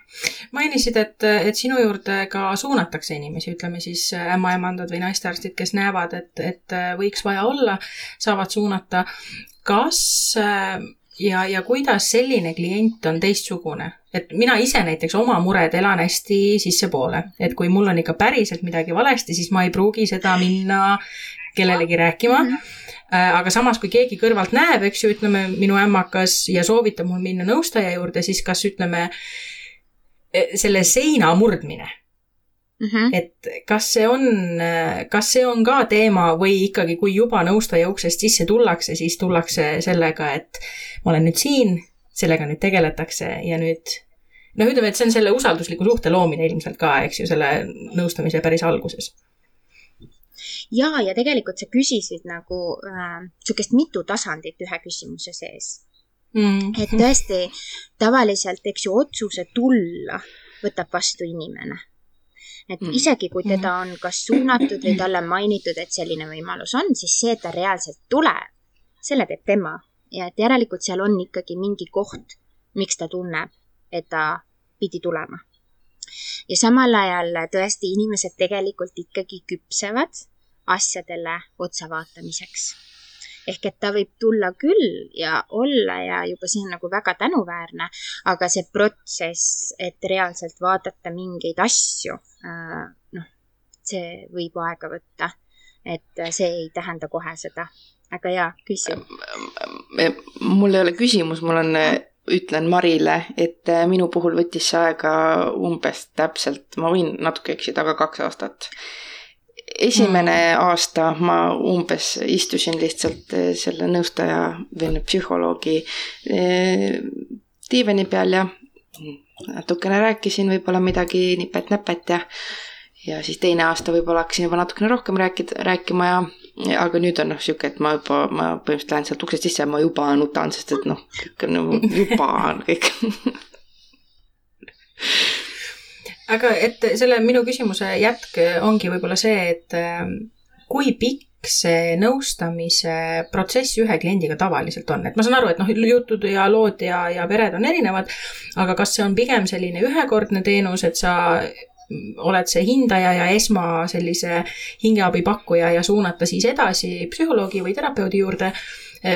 mainisid, et, et sinu juurde ka suunatakse inimesi, ütleme siis ämmaemandad või naistearstid, kes näevad, et, et võiks vaja olla, saavad suunata. kas äh, ja, ja kuidas selline klient on teistsugune, et mina ise näiteks oma mured elan hästi sissepoole, et kui mul on ikka päriselt midagi valesti, siis ma ei pruugi seda minna kellelegi rääkima mm. -hmm aga samas, kui keegi kõrvalt näeb, eks ju, ütleme minu ämmakas ja soovitab mul minna nõustaja juurde, siis kas ütleme selle seina murdmine Mm -hmm. et kas see on, kas see on ka teema või ikkagi, kui juba nõustaja uksest sisse tullakse, siis tullakse sellega, et ma olen nüüd siin, sellega nüüd tegeletakse ja nüüd noh, ütleme, et see on selle usaldusliku suhte loomine ilmselt ka, eks ju, selle nõustamise päris alguses. Ja, ja tegelikult sa küsisid nagu äh, sihukest mitu tasandit ühe küsimuse sees mm. -hmm. et tõesti, tavaliselt, eks ju, otsuse tulla võtab vastu inimene et mm. isegi kui teda on kas suunatud või talle mainitud, et selline võimalus on, siis see, et ta reaalselt tuleb, selle teeb tema ja et järelikult seal on ikkagi mingi koht, miks ta tunneb, et ta pidi tulema. ja samal ajal tõesti inimesed tegelikult ikkagi küpsevad asjadele otsa vaatamiseks ehk et ta võib tulla küll ja olla ja juba see on nagu väga tänuväärne, aga see protsess, et reaalselt vaadata mingeid asju, äh, noh, see võib aega võtta. et see ei tähenda kohe seda. aga jaa, küsi. mul ei ole küsimus, mul on ütlen Marile, et minu puhul võttis see aega umbes täpselt, ma võin natuke eksida, aga kaks aastat esimene mm. aasta ma umbes istusin lihtsalt eh, selle nõustaja või psühholoogi eh, diivani peal ja natukene rääkisin võib-olla midagi nipet-näpet ja ja siis teine aasta võib-olla hakkasin juba natukene rohkem rääkida, rääkima ja, ja aga nüüd on noh, sihuke, et ma juba, ma põhimõtteliselt lähen sealt uksest sisse ja ma juba nutan, sest et noh, kõik on nagu juba on kõik [laughs] aga et selle minu küsimuse jätk ongi võib-olla see, et ähm, kui pikk see nõustamise protsess ühe kliendiga tavaliselt on, et ma saan aru, et noh, jutud ja lood ja, ja pered on erinevad, aga kas see on pigem selline ühekordne teenus, et sa oled see hindaja ja esma sellise hingeabi pakkuja ja suunata siis edasi psühholoogi või terapeudi juurde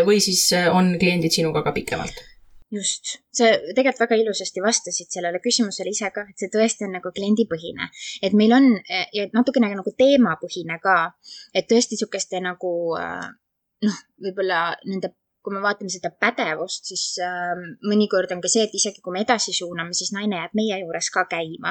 või siis on kliendid sinuga ka pikemalt? Just, sa tegelikult väga ilusasti vastasid sellele küsimusele ise ka, et see tõesti on nagu kliendipõhine. et meil on ja natukene nagu teemapõhine ka, et tõesti niisuguste nagu noh, võib-olla nende kui me vaatame seda pädevust, siis äh, mõnikord on ka see, et isegi kui me edasi suuname, siis naine jääb meie juures ka käima.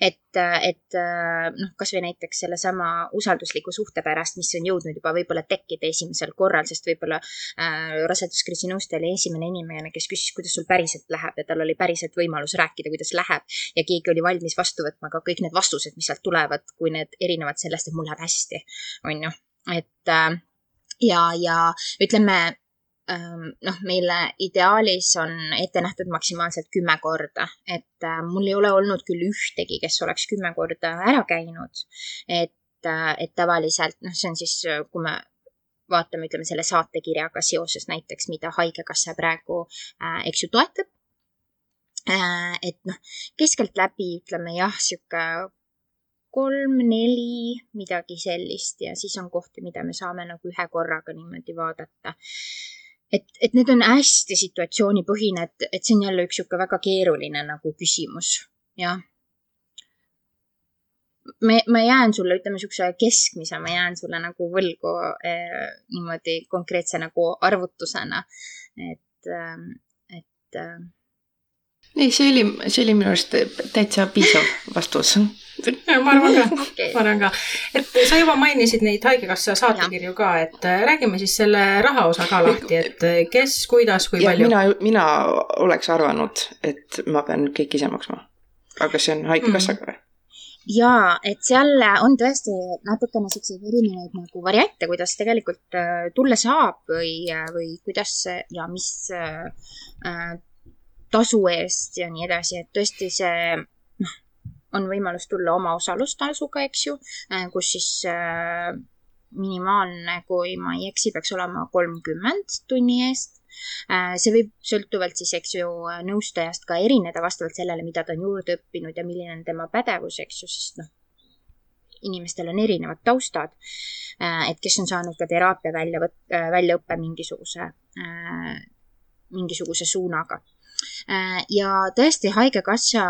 et, et äh, noh, kasvõi näiteks sellesama usaldusliku suhte pärast, mis on jõudnud juba võib-olla tekkida esimesel korral, sest võib-olla äh, raseduskriisi nõustaja oli esimene inimene, kes küsis, kuidas sul päriselt läheb ja tal oli päriselt võimalus rääkida, kuidas läheb. ja keegi oli valmis vastu võtma ka kõik need vastused, mis sealt tulevad, kui need erinevad sellest, et mul läheb hästi, on ju, et äh, ja, ja ütleme, noh, meile ideaalis on ette nähtud maksimaalselt kümme korda, et äh, mul ei ole olnud küll ühtegi, kes oleks kümme korda ära käinud. et, äh, et tavaliselt noh, see on siis, kui me vaatame, ütleme selle saatekirjaga seoses näiteks, mida Haigekassa praegu äh,, eks ju, toetab äh,. et noh, keskeltläbi ütleme jah, sihuke kolm-neli, midagi sellist ja siis on kohti, mida me saame nagu ühe korraga niimoodi vaadata et, et need on hästi situatsioonipõhine, et, et see on jälle üks niisugune väga keeruline nagu küsimus, jah. me, ma jään sulle, ütleme niisuguse keskmise, ma jään sulle nagu võlgu eh, niimoodi konkreetse nagu arvutusena, et, ähm, et äh, ei, see oli, see oli minu arust täitsa piisav vastus. ma arvan ka okay., ma arvan ka. et sa juba mainisid neid Haigekassa saatekirju ka, et äh, räägime siis selle raha osa ka lahti, et äh, kes, kuidas, kui ja palju. mina, mina oleks arvanud, et ma pean kõik ise maksma. aga see on Haigekassaga või mm.? jaa, et seal on tõesti natukene siukseid erinevaid nagu variante, kuidas tegelikult äh, tulla saab või, või kuidas ja mis tasu eest ja nii edasi, et tõesti see noh, on võimalus tulla omaosalustasuga, eks ju, äh, kus siis äh, minimaalne, kui ma ei eksi, peaks olema kolmkümmend tunni eest. Äh, see võib sõltuvalt siis, eks ju, nõustajast ka erineda vastavalt sellele, mida ta on juurde õppinud ja milline on tema pädevus, eks ju, sest noh, inimestel on erinevad taustad. et kes on saanud ka teraapia väljavõtt-, väljaõppe mingisuguse mingisuguse suunaga. Ja tõesti, Haigekassa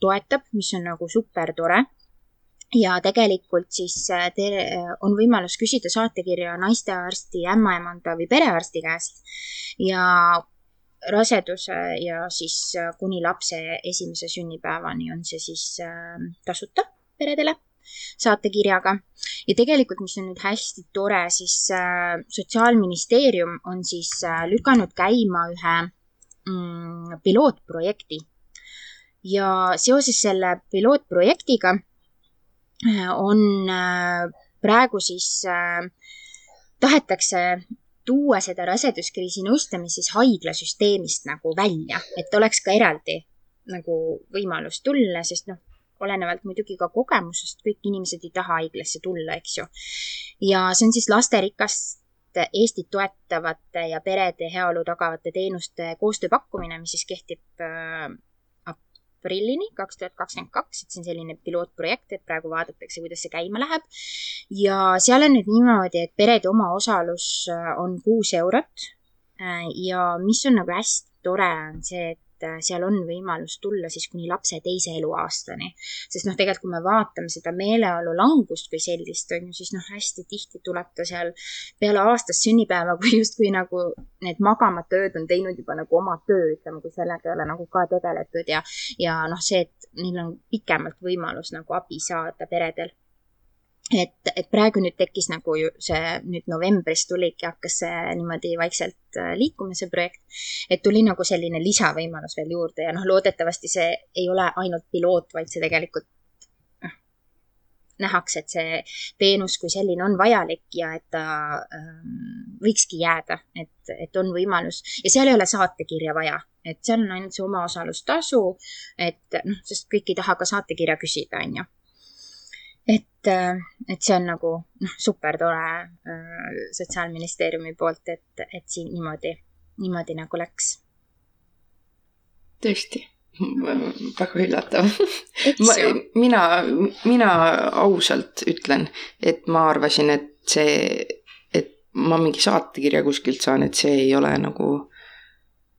toetab, mis on nagu super tore ja tegelikult siis teil on võimalus küsida saatekirja naistearsti, ämmaemanda või perearsti käest ja raseduse ja siis kuni lapse esimese sünnipäevani on see siis tasuta peredele saatekirjaga. ja tegelikult, mis on nüüd hästi tore, siis äh, Sotsiaalministeerium on siis äh, lükanud käima ühe mm, pilootprojekti. ja seoses selle pilootprojektiga äh, on äh, praegu siis äh, tahetakse tuua seda raseduskriisi nõustamist siis haiglasüsteemist nagu välja, et oleks ka eraldi nagu võimalus tulla, sest noh, olenevalt muidugi ka kogemusest, kõik inimesed ei taha haiglasse tulla, eks ju. ja see on siis lasterikast Eestit toetavate ja perede heaolu tagavate teenuste koostöö pakkumine, mis siis kehtib äh, aprillini kaks tuhat kakskümmend kaks, et see on selline pilootprojekt, et praegu vaadatakse, kuidas see käima läheb. ja seal on nüüd niimoodi, et perede omaosalus äh, on kuus eurot. Äh, ja mis on nagu hästi tore, on see, et et äh, seal on võimalus tulla siis kuni lapse teise eluaastani. sest noh, tegelikult kui me vaatame seda meeleolu langust kui sellist, on ju, siis noh, hästi tihti tuleb ta seal peale aastast sünnipäeva, kui justkui nagu need magamata ööd on teinud juba nagu oma töö, ütleme, kui sellega ei ole nagu ka tegeletud ja, ja noh, see, et neil on pikemalt võimalus nagu abi saada peredel et, et praegu nüüd tekkis nagu see nüüd novembris tuligi, hakkas see niimoodi vaikselt äh, liikuma, see projekt. et tuli nagu selline lisavõimalus veel juurde ja noh, loodetavasti see ei ole ainult piloot, vaid see tegelikult noh, nähakse, et see teenus kui selline on vajalik ja et ta ähm, võikski jääda, et, et on võimalus ja seal ei ole saatekirja vaja, et seal on ainult see omaosalustasu, et noh, sest kõik ei taha ka saatekirja küsida, on ju et, äh, et see on nagu noh, super tore äh, Sotsiaalministeeriumi poolt, et, et siin niimoodi, niimoodi nagu läks. tõesti, väga üllatav. mina, mina ausalt ütlen, et ma arvasin, et see, et ma mingi saatekirja kuskilt saan, et see ei ole nagu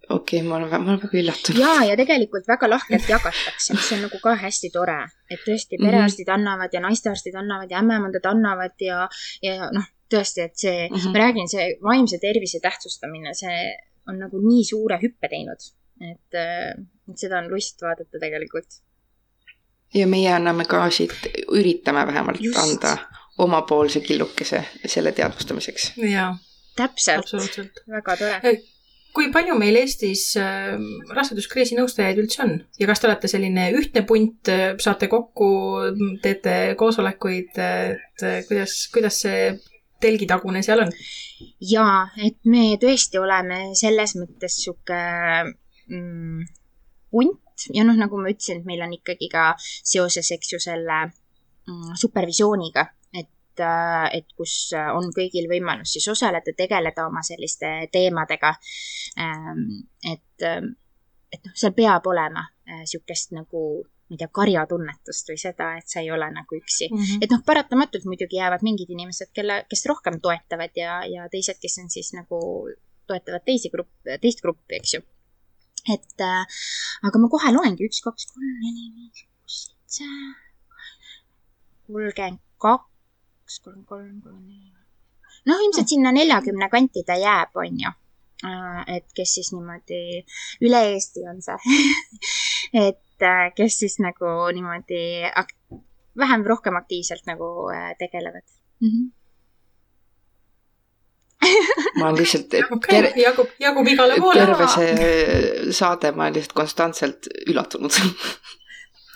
okei okay,, ma olen, ma olen väga üllatunud. ja, ja tegelikult väga lahkelt jagatakse, mis on nagu ka hästi tore, et tõesti mhm. perearstid mm -hmm. annavad ja naistearstid annavad ja ämmaemandad annavad ja, ja noh, tõesti, et see mm, -hmm. ma räägin, see vaimse tervise tähtsustamine, see on nagu nii suure hüppe teinud, et, et seda on lust vaadata tegelikult. ja meie anname ka siit, üritame vähemalt Just. anda omapoolse killukese selle teadvustamiseks. jaa. täpselt, väga tore kui palju meil Eestis äh, raseduskriisi nõustajaid üldse on? Ja kas te olete selline ühtne punt, äh, saate kokku, teete koosolekuid, et äh, kuidas, kuidas see telgitagune seal on? jaa, et me tõesti oleme selles mõttes sihuke mm, punt. Ja noh, nagu ma ütlesin, et meil on ikkagi ka seoses, eks ju, selle mm, supervisiooniga et, äh, et kus äh, on kõigil võimalus siis osaleda, tegeleda oma selliste teemadega. Ähm, et, ähm, et noh, seal peab olema niisugust äh, nagu ma ei tea, karjatunnetust või seda, et sa ei ole nagu üksi mm. -hmm. et noh, paratamatult muidugi jäävad mingid inimesed, kelle, kes rohkem toetavad ja, ja teised, kes on siis nagu toetavad teisi grupp, teist gruppi, eks ju. et äh, aga ma kohe loengi üks, kaks, kolm, neli, viis, kuus, seitse, kolmkümmend kaks kaks, kolm, kolm, kolm, neli. noh, ilmselt sinna neljakümne kanti ta jääb, on ju. Äh, et kes siis niimoodi, üle Eesti on see et äh, kes siis nagu niimoodi vähem, rohkem aktiivselt nagu äh, tegelevad mm. -hmm ma lihtsalt okay, jagub, jagub igale poole. terve see saade, ma olen lihtsalt konstantselt üllatunud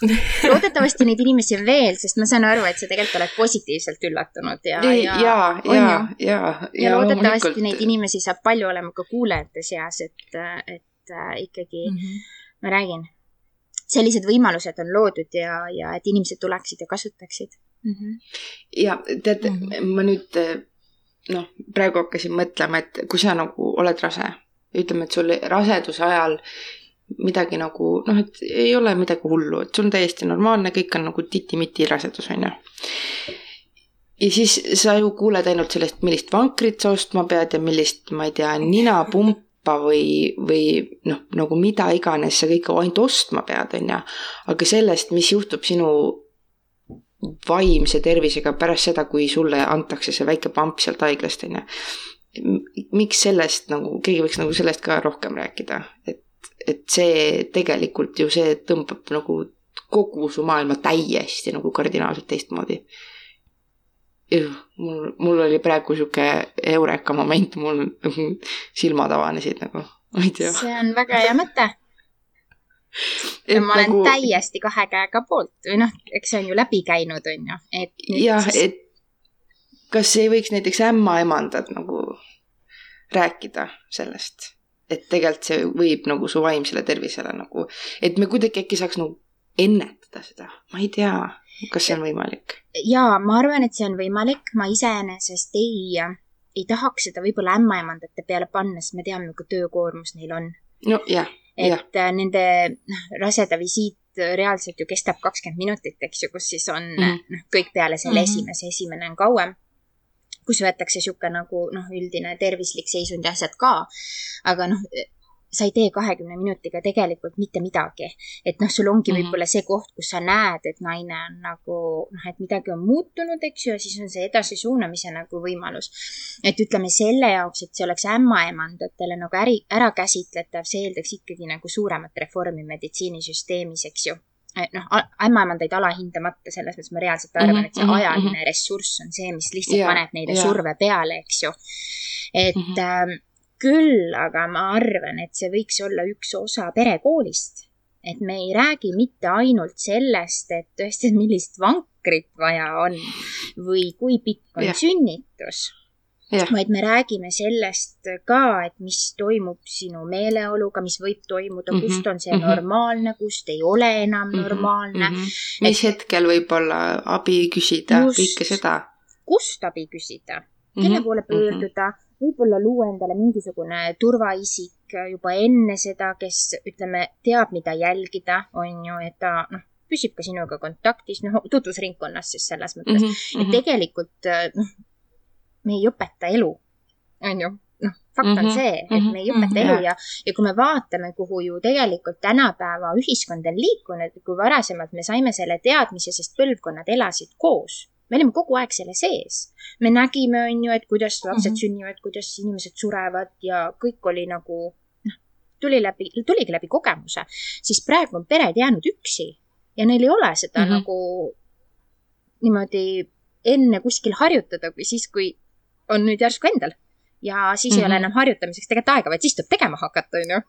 [laughs] loodetavasti neid inimesi on veel, sest ma saan aru, et sa tegelikult oled positiivselt üllatunud ja, ja, ja, ja, ja, ja, loodetavasti neid inimesi saab palju olema ka kuulajate seas, et, et äh, ikkagi mm -hmm. ma räägin, sellised võimalused on loodud ja, ja et inimesed tuleksid ja kasutaksid mm. -hmm. ja tead mm, -hmm. ma nüüd noh, praegu hakkasin mõtlema, et kui sa nagu oled rase, ütleme, et sul raseduse ajal midagi nagu noh, et ei ole midagi hullu, et sul on täiesti normaalne, kõik on nagu titi-miti rasedus, on ju. ja siis sa ju kuuled ainult sellest, millist vankrit sa ostma pead ja millist, ma ei tea, ninapumpi kaupa või, või noh, nagu mida iganes sa kõike ainult ostma pead, on ju. aga sellest, mis juhtub sinu vaimse tervisega pärast seda, kui sulle antakse see väike pamp sealt haiglast, on ju. miks sellest nagu, keegi võiks nagu sellest ka rohkem rääkida, et, et see tegelikult ju see tõmbab nagu kogu su maailma täiesti nagu kardinaalselt teistmoodi. mul, mul oli praegu sihuke eureka moment, mul [laughs] silmad avanesid nagu, ma ei tea. see on väga hea mõte ma olen nagu... täiesti kahe käega poolt või noh, eks see on ju läbi käinud, on ju, et. jah siis..., et kas ei võiks näiteks ämmaemandad nagu rääkida sellest, et tegelikult see võib nagu su vaimsele tervisele nagu, et me kuidagi äkki saaks nagu ennetada seda, ma ei tea, kas see on võimalik? jaa, ma arvan, et see on võimalik, ma iseenesest ei, ei tahaks seda võib-olla ämmaemandate peale panna, sest me teame, kui töökoormus neil on. nojah et ja. Äh, nende noh, raseda visiit reaalselt ju kestab kakskümmend minutit, eks ju, kus siis on mm noh, kõik peale selle mm -hmm. esimese, esimene on kauem kus võetakse niisugune nagu noh, üldine tervislik seisund ja asjad ka. aga noh, sa ei tee kahekümne minutiga tegelikult mitte midagi. et noh, sul ongi mm -hmm. võib-olla see koht, kus sa näed, et naine on nagu noh, et midagi on muutunud, eks ju, ja siis on see edasisuunamise nagu võimalus. et ütleme selle jaoks, et see oleks ämmaemandatele nagu äri, ära käsitletav, see eeldaks ikkagi nagu suuremat reformi meditsiinisüsteemis, eks ju noh, ämmaemandaid alahindamata, selles mõttes ma reaalselt arvan mm, -hmm, et see mhm, ajaline mm -hmm. ressurss on see, mis lihtsalt yeah, paneb neile yeah. surve peale, eks ju. et mm -hmm küll aga ma arvan, et see võiks olla üks osa perekoolist. et me ei räägi mitte ainult sellest, et tõesti, millist vankrit vaja on või kui pikk on ja. sünnitus. Vaid me räägime sellest ka, et mis toimub sinu meeleoluga, mis võib toimuda mm, -hmm. kust on see mm -hmm. normaalne, kust ei ole enam mm -hmm. normaalne mm. -hmm. mis et, hetkel võib-olla abi küsida, kõike seda. kust abi küsida, kelle mm -hmm. poole pöörduda mm, -hmm võib-olla luua endale mingisugune turvaisik juba enne seda, kes ütleme, teab, mida jälgida, on ju, et ta noh, püsib ka sinuga kontaktis, noh, tutvusringkonnas siis selles mõttes mm, -hmm. et tegelikult noh, me ei õpeta elu, on ju noh, fakt on mm -hmm, see, et me ei õpeta mm -hmm, elu ja, ja kui me vaatame, kuhu ju tegelikult tänapäeva ühiskond on liikunud, kui varasemalt me saime selle teadmise, sest põlvkonnad elasid koos. Me olime kogu aeg selle sees. me nägime, on ju, et kuidas lapsed mm -hmm. sünnivad, kuidas inimesed surevad ja kõik oli nagu noh, tuli läbi, tuligi läbi kogemuse, siis praegu on pered jäänud üksi ja neil ei ole seda mm -hmm. nagu niimoodi enne kuskil harjutada, kui siis, kui on nüüd järsku endal. ja siis mm -hmm. ei ole mhm. enam harjutamiseks tegelikult aega, vaid siis tuleb tegema hakata, on ju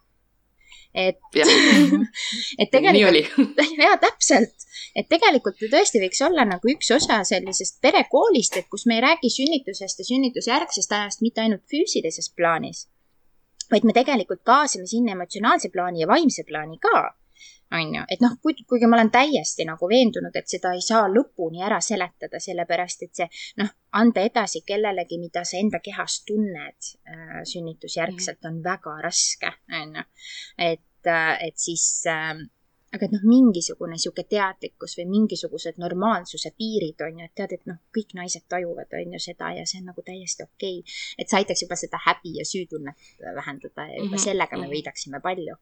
et, [laughs] et tegelikult, [laughs] jaa, täpselt, et tegelikult ju tõesti võiks olla nagu üks osa sellisest perekoolist, et kus me ei räägi sünnitusest ja sünnitusjärgsest ajast mitte ainult füüsilises plaanis, vaid me tegelikult kaasame sinna emotsionaalse plaani ja vaimse plaani ka on ju, et noh, kuigi ma olen täiesti nagu veendunud, et seda ei saa lõpuni ära seletada, sellepärast et see noh, anda edasi kellelegi, mida sa enda kehas tunned äh, sünnitusjärgselt, on väga raske, on ju. et äh,, et siis äh, aga et noh, mingisugune niisugune teadlikkus või mingisugused normaalsuse piirid on ju, et tead, et noh, kõik naised tajuvad, on ju seda ja see on nagu täiesti okei okay.. et see aitaks juba seda häbi ja süütunnet vähendada ja juba mm -hmm. sellega me mhm. võidaksime palju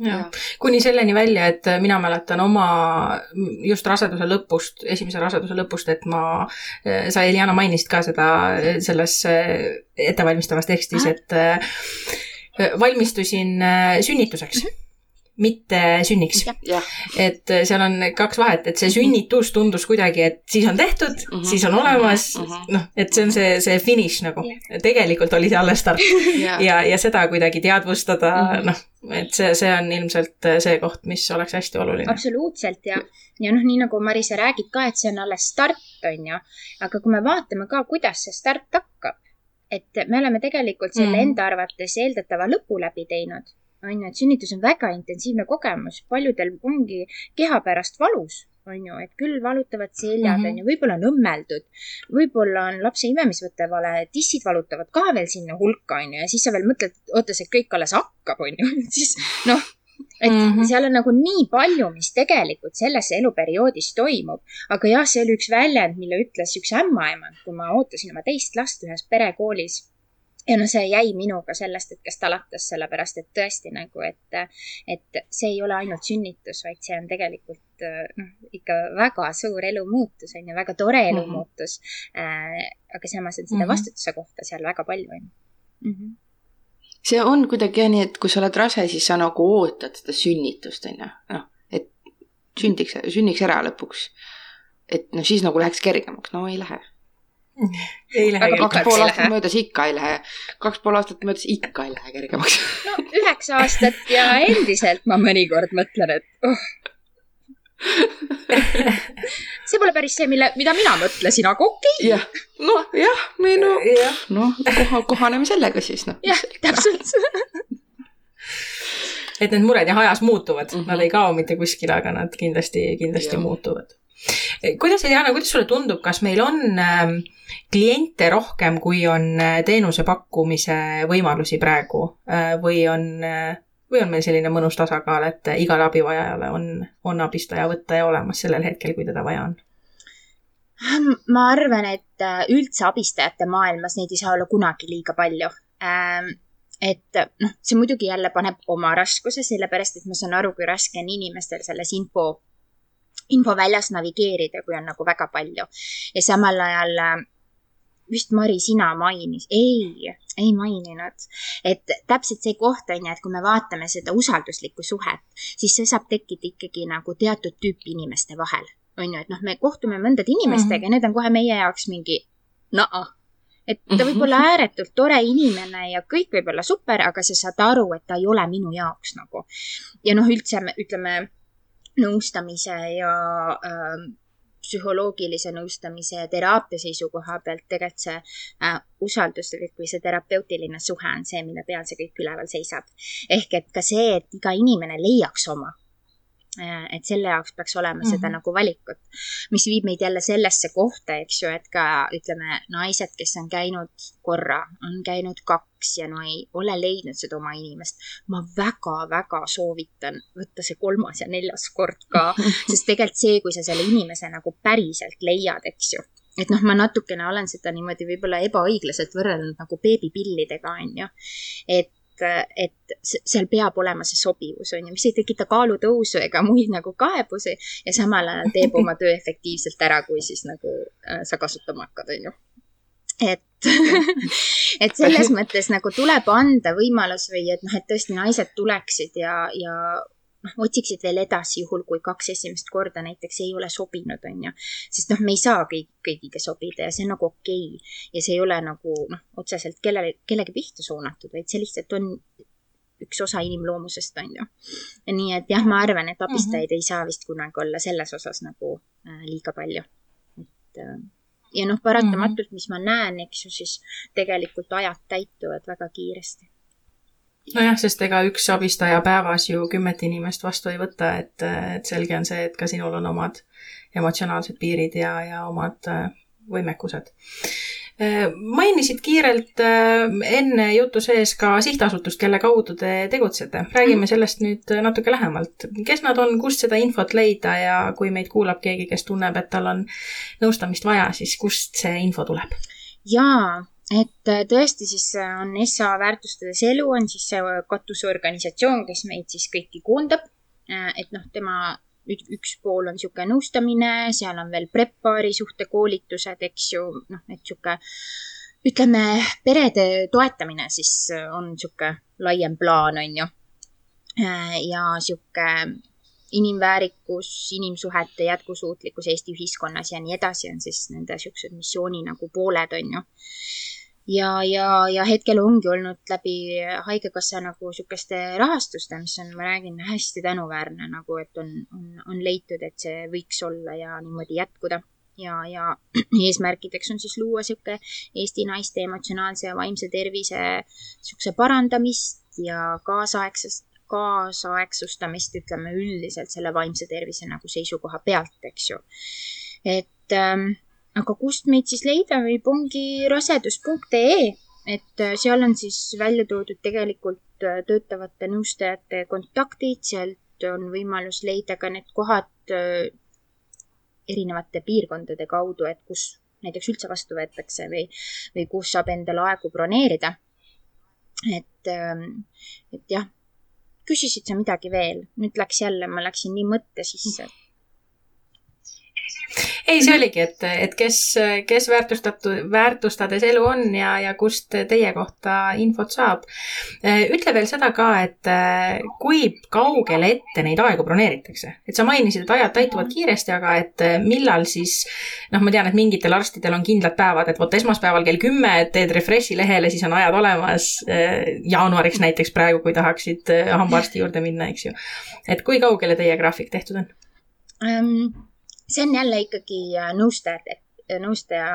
Ja. kuni selleni välja, et mina mäletan oma just raseduse lõpust, esimese raseduse lõpust, et ma, sa Eliana mainisid ka seda selles ettevalmistavas tekstis, et valmistusin sünnituseks mm. -hmm mitte sünniks. et äh, seal on kaks vahet, et see sünnitus tundus kuidagi, et siis on tehtud mm, -hmm. siis on olemas mm -hmm., noh, et see on see, see finiš nagu. tegelikult oli see alles start ja, ja, ja seda kuidagi teadvustada mm -hmm., noh, et see, see on ilmselt äh, see koht, mis oleks hästi oluline. absoluutselt ja, ja noh, nii nagu Marisa räägib ka, et see on alles start, on ju. aga kui me vaatame ka, kuidas see start hakkab, et me oleme tegelikult selle mm enda arvates eeldatava lõpu läbi teinud on ju, et sünnitus on väga intensiivne kogemus, paljudel ongi keha pärast valus, on ju, et küll valutavad seljad mm, -hmm. on ju, võib-olla on õmmeldud, võib-olla on lapse imemisvõte vale, tissid valutavad ka veel sinna hulka, on ju, ja siis sa veel mõtled, oota, see kõik alles hakkab, on ju, [laughs] siis noh, et mm -hmm. seal on nagu nii palju, mis tegelikult selles eluperioodis toimub. aga jah, see oli üks väljend, mille ütles üks ämmaemand, kui ma ootasin oma teist last ühes perekoolis ja no see jäi minuga sellest hetkest alates, sellepärast et tõesti nagu, et, et see ei ole ainult sünnitus, vaid see on tegelikult noh, ikka väga suur elumuutus on ju, väga tore mhm. elumuutus mm. -hmm. aga samas on seda mm -hmm. vastutuse kohta seal väga palju on mm. -hmm see on kuidagi nii, et kui sa oled rase, siis sa nagu ootad seda sünnitust, on ju, noh, et sündiks, sünniks ära lõpuks. et noh, siis nagu läheks kergemaks, no ei lähe [laughs] ei lähe kergemaks. kaks pool aastat möödas ikka ei lähe, kaks pool aastat möödas ikka ei lähe kergemaks. [laughs] no üheksa aastat ja endiselt ma mõnikord mõtlen, et oh. [laughs] see pole päris see, mille, mida mina mõtlesin, aga okei okay.. jah, noh jah, me no, noh, koha, kohaneme sellega siis noh. jah, täpselt et need mured jah, ajas muutuvad mm, -hmm. nad ei kao mitte kuskile, aga nad kindlasti, kindlasti ja. muutuvad kuidas, Diana, kuidas sulle tundub, kas meil on äh, kliente rohkem, kui on äh, teenuse pakkumise võimalusi praegu äh, või on äh, või on meil selline mõnus tasakaal, et igale abivajajale on, on abistaja võtta ja olemas sellel hetkel, kui teda vaja on? ma arvan, et üldse abistajate maailmas neid ei saa olla kunagi liiga palju. Ähm, et noh, see muidugi jälle paneb oma raskuse, sellepärast et ma saan aru, kui raske on inimestel selles info infoväljas navigeerida, kui on nagu väga palju. ja samal ajal vist Mari, sina mainis, ei, ei maininud, et täpselt see koht on ju, et kui me vaatame seda usalduslikku suhet, siis see saab tekkida ikkagi nagu teatud tüüpi inimeste vahel, on ju, et noh, me kohtume mõndade inimestega mm -hmm. ja need on kohe meie jaoks mingi naa et ta võib olla ääretult tore inimene ja kõik võib olla super, aga sa saad aru, et ta ei ole minu jaoks nagu. ja noh, üldse ütleme nõustamise ja äh, psühholoogilise nõustamise ja teraapia seisukoha pealt tegelikult see äh, usalduslik või see terapeutiline suhe on see, mille peal see kõik üleval seisab. ehk et ka see, et iga inimene leiaks oma et selle jaoks peaks olema mm -hmm. seda mhm. nagu valikut, mis viib meid jälle sellesse kohta, eks ju, et ka ütleme, naised, kes on käinud korra, on käinud kaks ja no ei ole leidnud seda oma inimest. ma väga-väga soovitan võtta see kolmas ja neljas kord ka, [laughs] sest tegelikult see, kui sa selle inimese nagu päriselt leiad, eks ju et noh, ma natukene olen seda niimoodi võib-olla ebaõiglaselt võrrelnud nagu beebipillidega, on ju. et et, seal peab olema see sobivus, on ju, mis ei tekita kaalutõusu ega muid nagu kaebusi ja samal ajal teeb oma töö efektiivselt ära, kui siis nagu äh, sa kasutama hakkad, on ju. Et [laughs] et selles mõttes nagu tuleb anda võimalus või et noh, et tõesti naised tuleksid ja, ja noh, otsiksid veel edasi, juhul kui kaks esimest korda näiteks ei ole sobinud, on ju. sest noh, me ei saa kõik, kõigiga sobida ja see on nagu okei okay. ja see ei ole nagu noh, otseselt kellele, kellegi pihta suunatud, vaid see lihtsalt on üks osa inimloomusest, on ju. nii et jah, ma arvan, et abistajaid mm -hmm. ei saa vist kunagi olla selles osas nagu äh, liiga palju. et äh, ja noh, paratamatult, mhm. mis ma näen, eks ju, siis tegelikult ajad täituvad väga kiiresti nojah, sest ega üks abistaja päevas ju kümmet inimest vastu ei võta, et, et selge on see, et ka sinul on omad emotsionaalsed piirid ja, ja omad äh, võimekused. Äh, mainisid kiirelt äh, enne jutu sees ka sihtasutust, kelle kaudu te tegutsete. räägime mhm. sellest nüüd natuke lähemalt. kes nad on, kust seda infot leida ja kui meid kuulab keegi, kes tunneb, et tal on nõustamist vaja, siis kust see info tuleb? jaa, et äh, tõesti siis äh, on SA väärtustades elu on siis see äh, katusorganisatsioon, kes meid siis kõiki koondab. et noh, tema üks pool on niisugune nõustamine, seal on veel preppaari suhtekoolitused, eks ju, noh, et niisugune ütleme, perede toetamine siis on niisugune laiem plaan, on ju. ja niisugune inimväärikus, inimsuhete jätkusuutlikkus Eesti ühiskonnas ja nii edasi on siis nende niisugused missiooni nagu pooled, on ju ja, ja, ja hetkel ongi olnud läbi Haigekassa nagu niisuguste rahastuste, mis on, ma räägin, hästi tänuväärne nagu, et on, on, on leitud, et see võiks olla ja niimoodi jätkuda. ja, ja [clears throat] eesmärkideks on siis luua niisugune Eesti naiste emotsionaalse ja vaimse tervise niisuguse parandamist ja kaasaegsest kaasaegsustamist, ütleme üldiselt selle vaimse tervise nagu seisukoha pealt, eks ju. et ähm, aga kust meid siis leida? Võib, ongi rasedus.ee, et äh, seal on siis välja toodud tegelikult äh, töötavate nõustajate kontaktid, sealt on võimalus leida ka need kohad äh, erinevate piirkondade kaudu, et kus näiteks üldse vastu võetakse või, või kus saab endale aegu broneerida. Et, ähm, et jah, küsisid sa midagi veel, nüüd läks jälle, ma läksin nii mõtte sisse ei, see oligi, et, et kes, kes väärtustatud, väärtustades elu on ja, ja kust teie kohta infot saab. ütle veel seda ka, et kui kaugele ette neid aegu broneeritakse, et sa mainisid, et ajad täituvad kiiresti, aga et millal siis, noh, ma tean, et mingitel arstidel on kindlad päevad, et vot esmaspäeval kell kümme teed Refreshi lehele, siis on ajad olemas. jaanuariks näiteks praegu, kui tahaksid hambaarsti juurde minna, eks ju. et kui kaugele teie graafik tehtud on um,? See on jälle ikkagi äh, nõustajate, nõustaja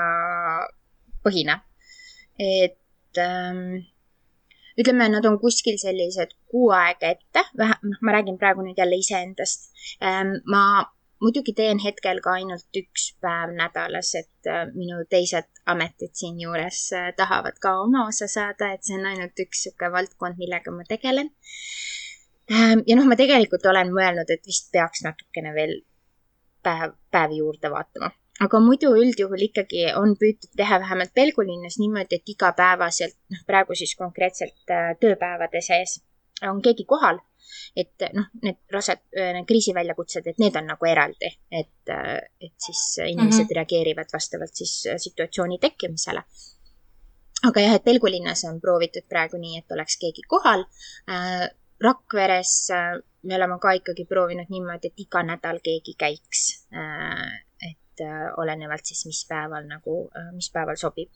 põhine. et ähm, ütleme, nad on kuskil sellised kuu aega ette, vähe, noh, ma räägin praegu nüüd jälle iseendast ähm,. ma muidugi teen hetkel ka ainult üks päev nädalas, et äh, minu teised ametid siinjuures äh, tahavad ka oma osa saada, et see on ainult üks niisugune valdkond, millega ma tegelen ähm,. ja noh, ma tegelikult olen mõelnud, et vist peaks natukene veel päev, päevi juurde vaatama. aga muidu üldjuhul ikkagi on püütud teha vähemalt Pelgulinnas niimoodi, et igapäevaselt, noh praegu siis konkreetselt äh, tööpäevade sees on keegi kohal, et noh, need rased, äh, need kriisiväljakutsed, et need on nagu eraldi, et, äh, et siis inimesed mm -hmm. reageerivad vastavalt siis situatsiooni tekkimisele aga jah, et Pelgulinnas on proovitud praegu nii, et oleks keegi kohal äh,. Rakveres äh, me oleme ka ikkagi proovinud niimoodi, et iga nädal keegi käiks. Äh, et äh, olenevalt siis, mis päeval nagu, mis päeval sobib.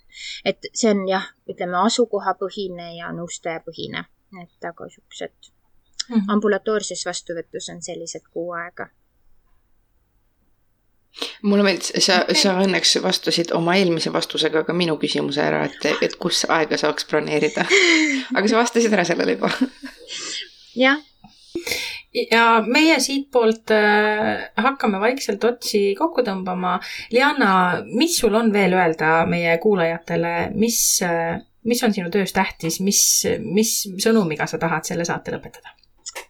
et see on jah, ütleme asukohapõhine ja nõustajapõhine, et aga siuksed mm -hmm. ambulatoorses vastuvõtus on sellised kuu aega mulle meeldis, sa, sa õnneks vastasid oma eelmise vastusega ka minu küsimuse ära, et, et kus aega saaks broneerida. [laughs] aga sa vastasid ära sellele juba. [laughs] jah, ja meie siitpoolt äh, hakkame vaikselt otsi kokku tõmbama. Liana, mis sul on veel öelda meie kuulajatele, mis äh,, mis on sinu töös tähtis, mis, mis sõnumiga sa tahad selle saate lõpetada?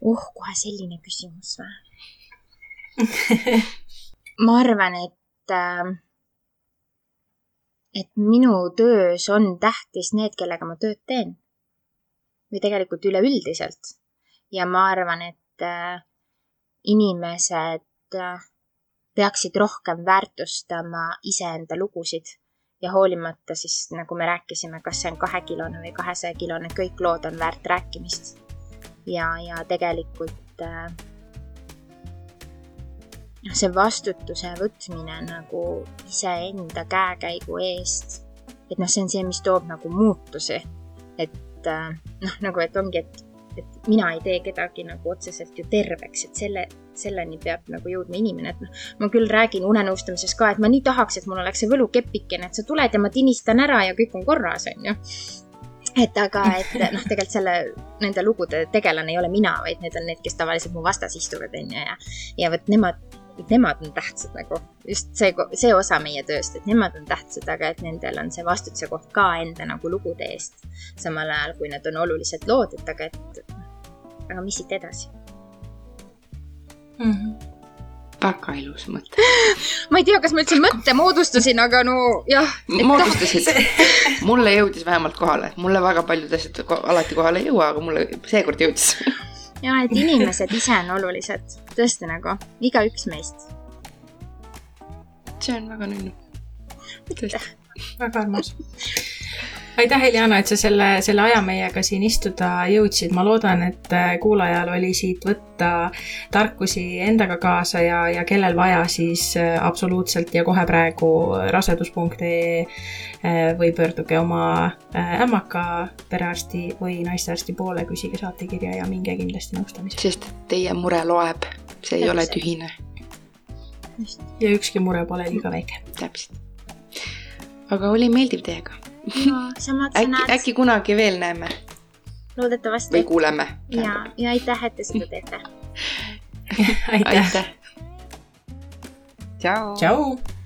oh, kohe selline küsimus või [laughs] ma arvan, et äh, et minu töös on tähtis need, kellega ma tööd teen. või tegelikult üleüldiselt. Ja ma arvan, et Äh, inimesed äh, peaksid rohkem väärtustama iseenda lugusid ja hoolimata siis, nagu me rääkisime, kas see on kahekilone või kahesajakilone, kõik lood on väärt rääkimist. ja, ja tegelikult noh, see vastutuse võtmine nagu iseenda käekäigu eest, et noh, see on see, mis toob nagu muutusi. et noh, nagu, et ongi, et et mina ei tee kedagi nagu otseselt ju terveks, et selle, selleni peab nagu jõudma inimene, et noh, ma küll räägin unenõustamises ka, et ma nii tahaks, et mul oleks see võlukepikene, et sa tuled ja ma tinistan ära ja kõik on korras, on ju et aga, et [laughs] noh, tegelikult selle, nende lugude tegelane ei ole mina, vaid need on need, kes tavaliselt mu vastas istuvad, on ju, ja, ja vot nemad et nemad on tähtsad nagu, just see, see osa meie tööst, et nemad on tähtsad, aga et nendel on see vastutuse koht ka enda nagu lugude eest. samal ajal, kui nad on olulised lood, et aga, et aga mis siit edasi mm? -hmm väga ilus mõte. [laughs] ma ei tea, kas ma üldse mõtte moodustasin, aga no jah. moodustasid [laughs] mulle jõudis vähemalt kohale, mulle väga paljud asjad alati kohale ei jõua, aga mulle seekord jõudis [laughs] ja et inimesed ise on olulised, tõesti nagu igaüks meist. see on väga nunnu. tõesti, väga armas [laughs] aitäh, Heljana, et sa selle, selle aja meiega siin istuda jõudsid. ma loodan, et äh, kuulajal oli siit võtta tarkusi endaga kaasa ja, ja kellel vaja, siis äh, absoluutselt ja kohe praegu rasedus.ee äh, või pöörduge oma ämmaka perearsti või naistearsti poole, küsige saatekirja ja minge kindlasti nõustamisele. sest teie mure loeb, see ei Täpselt. ole tühine. ja ükski mure pole liiga väike. täpselt. aga oli meeldiv teiega no samad äkki, äkki kunagi veel näeme? loodetavasti. või kuuleme. ja, ja aitäh, et te seda teete [laughs] aitäh, aitäh.. tšau. tšau.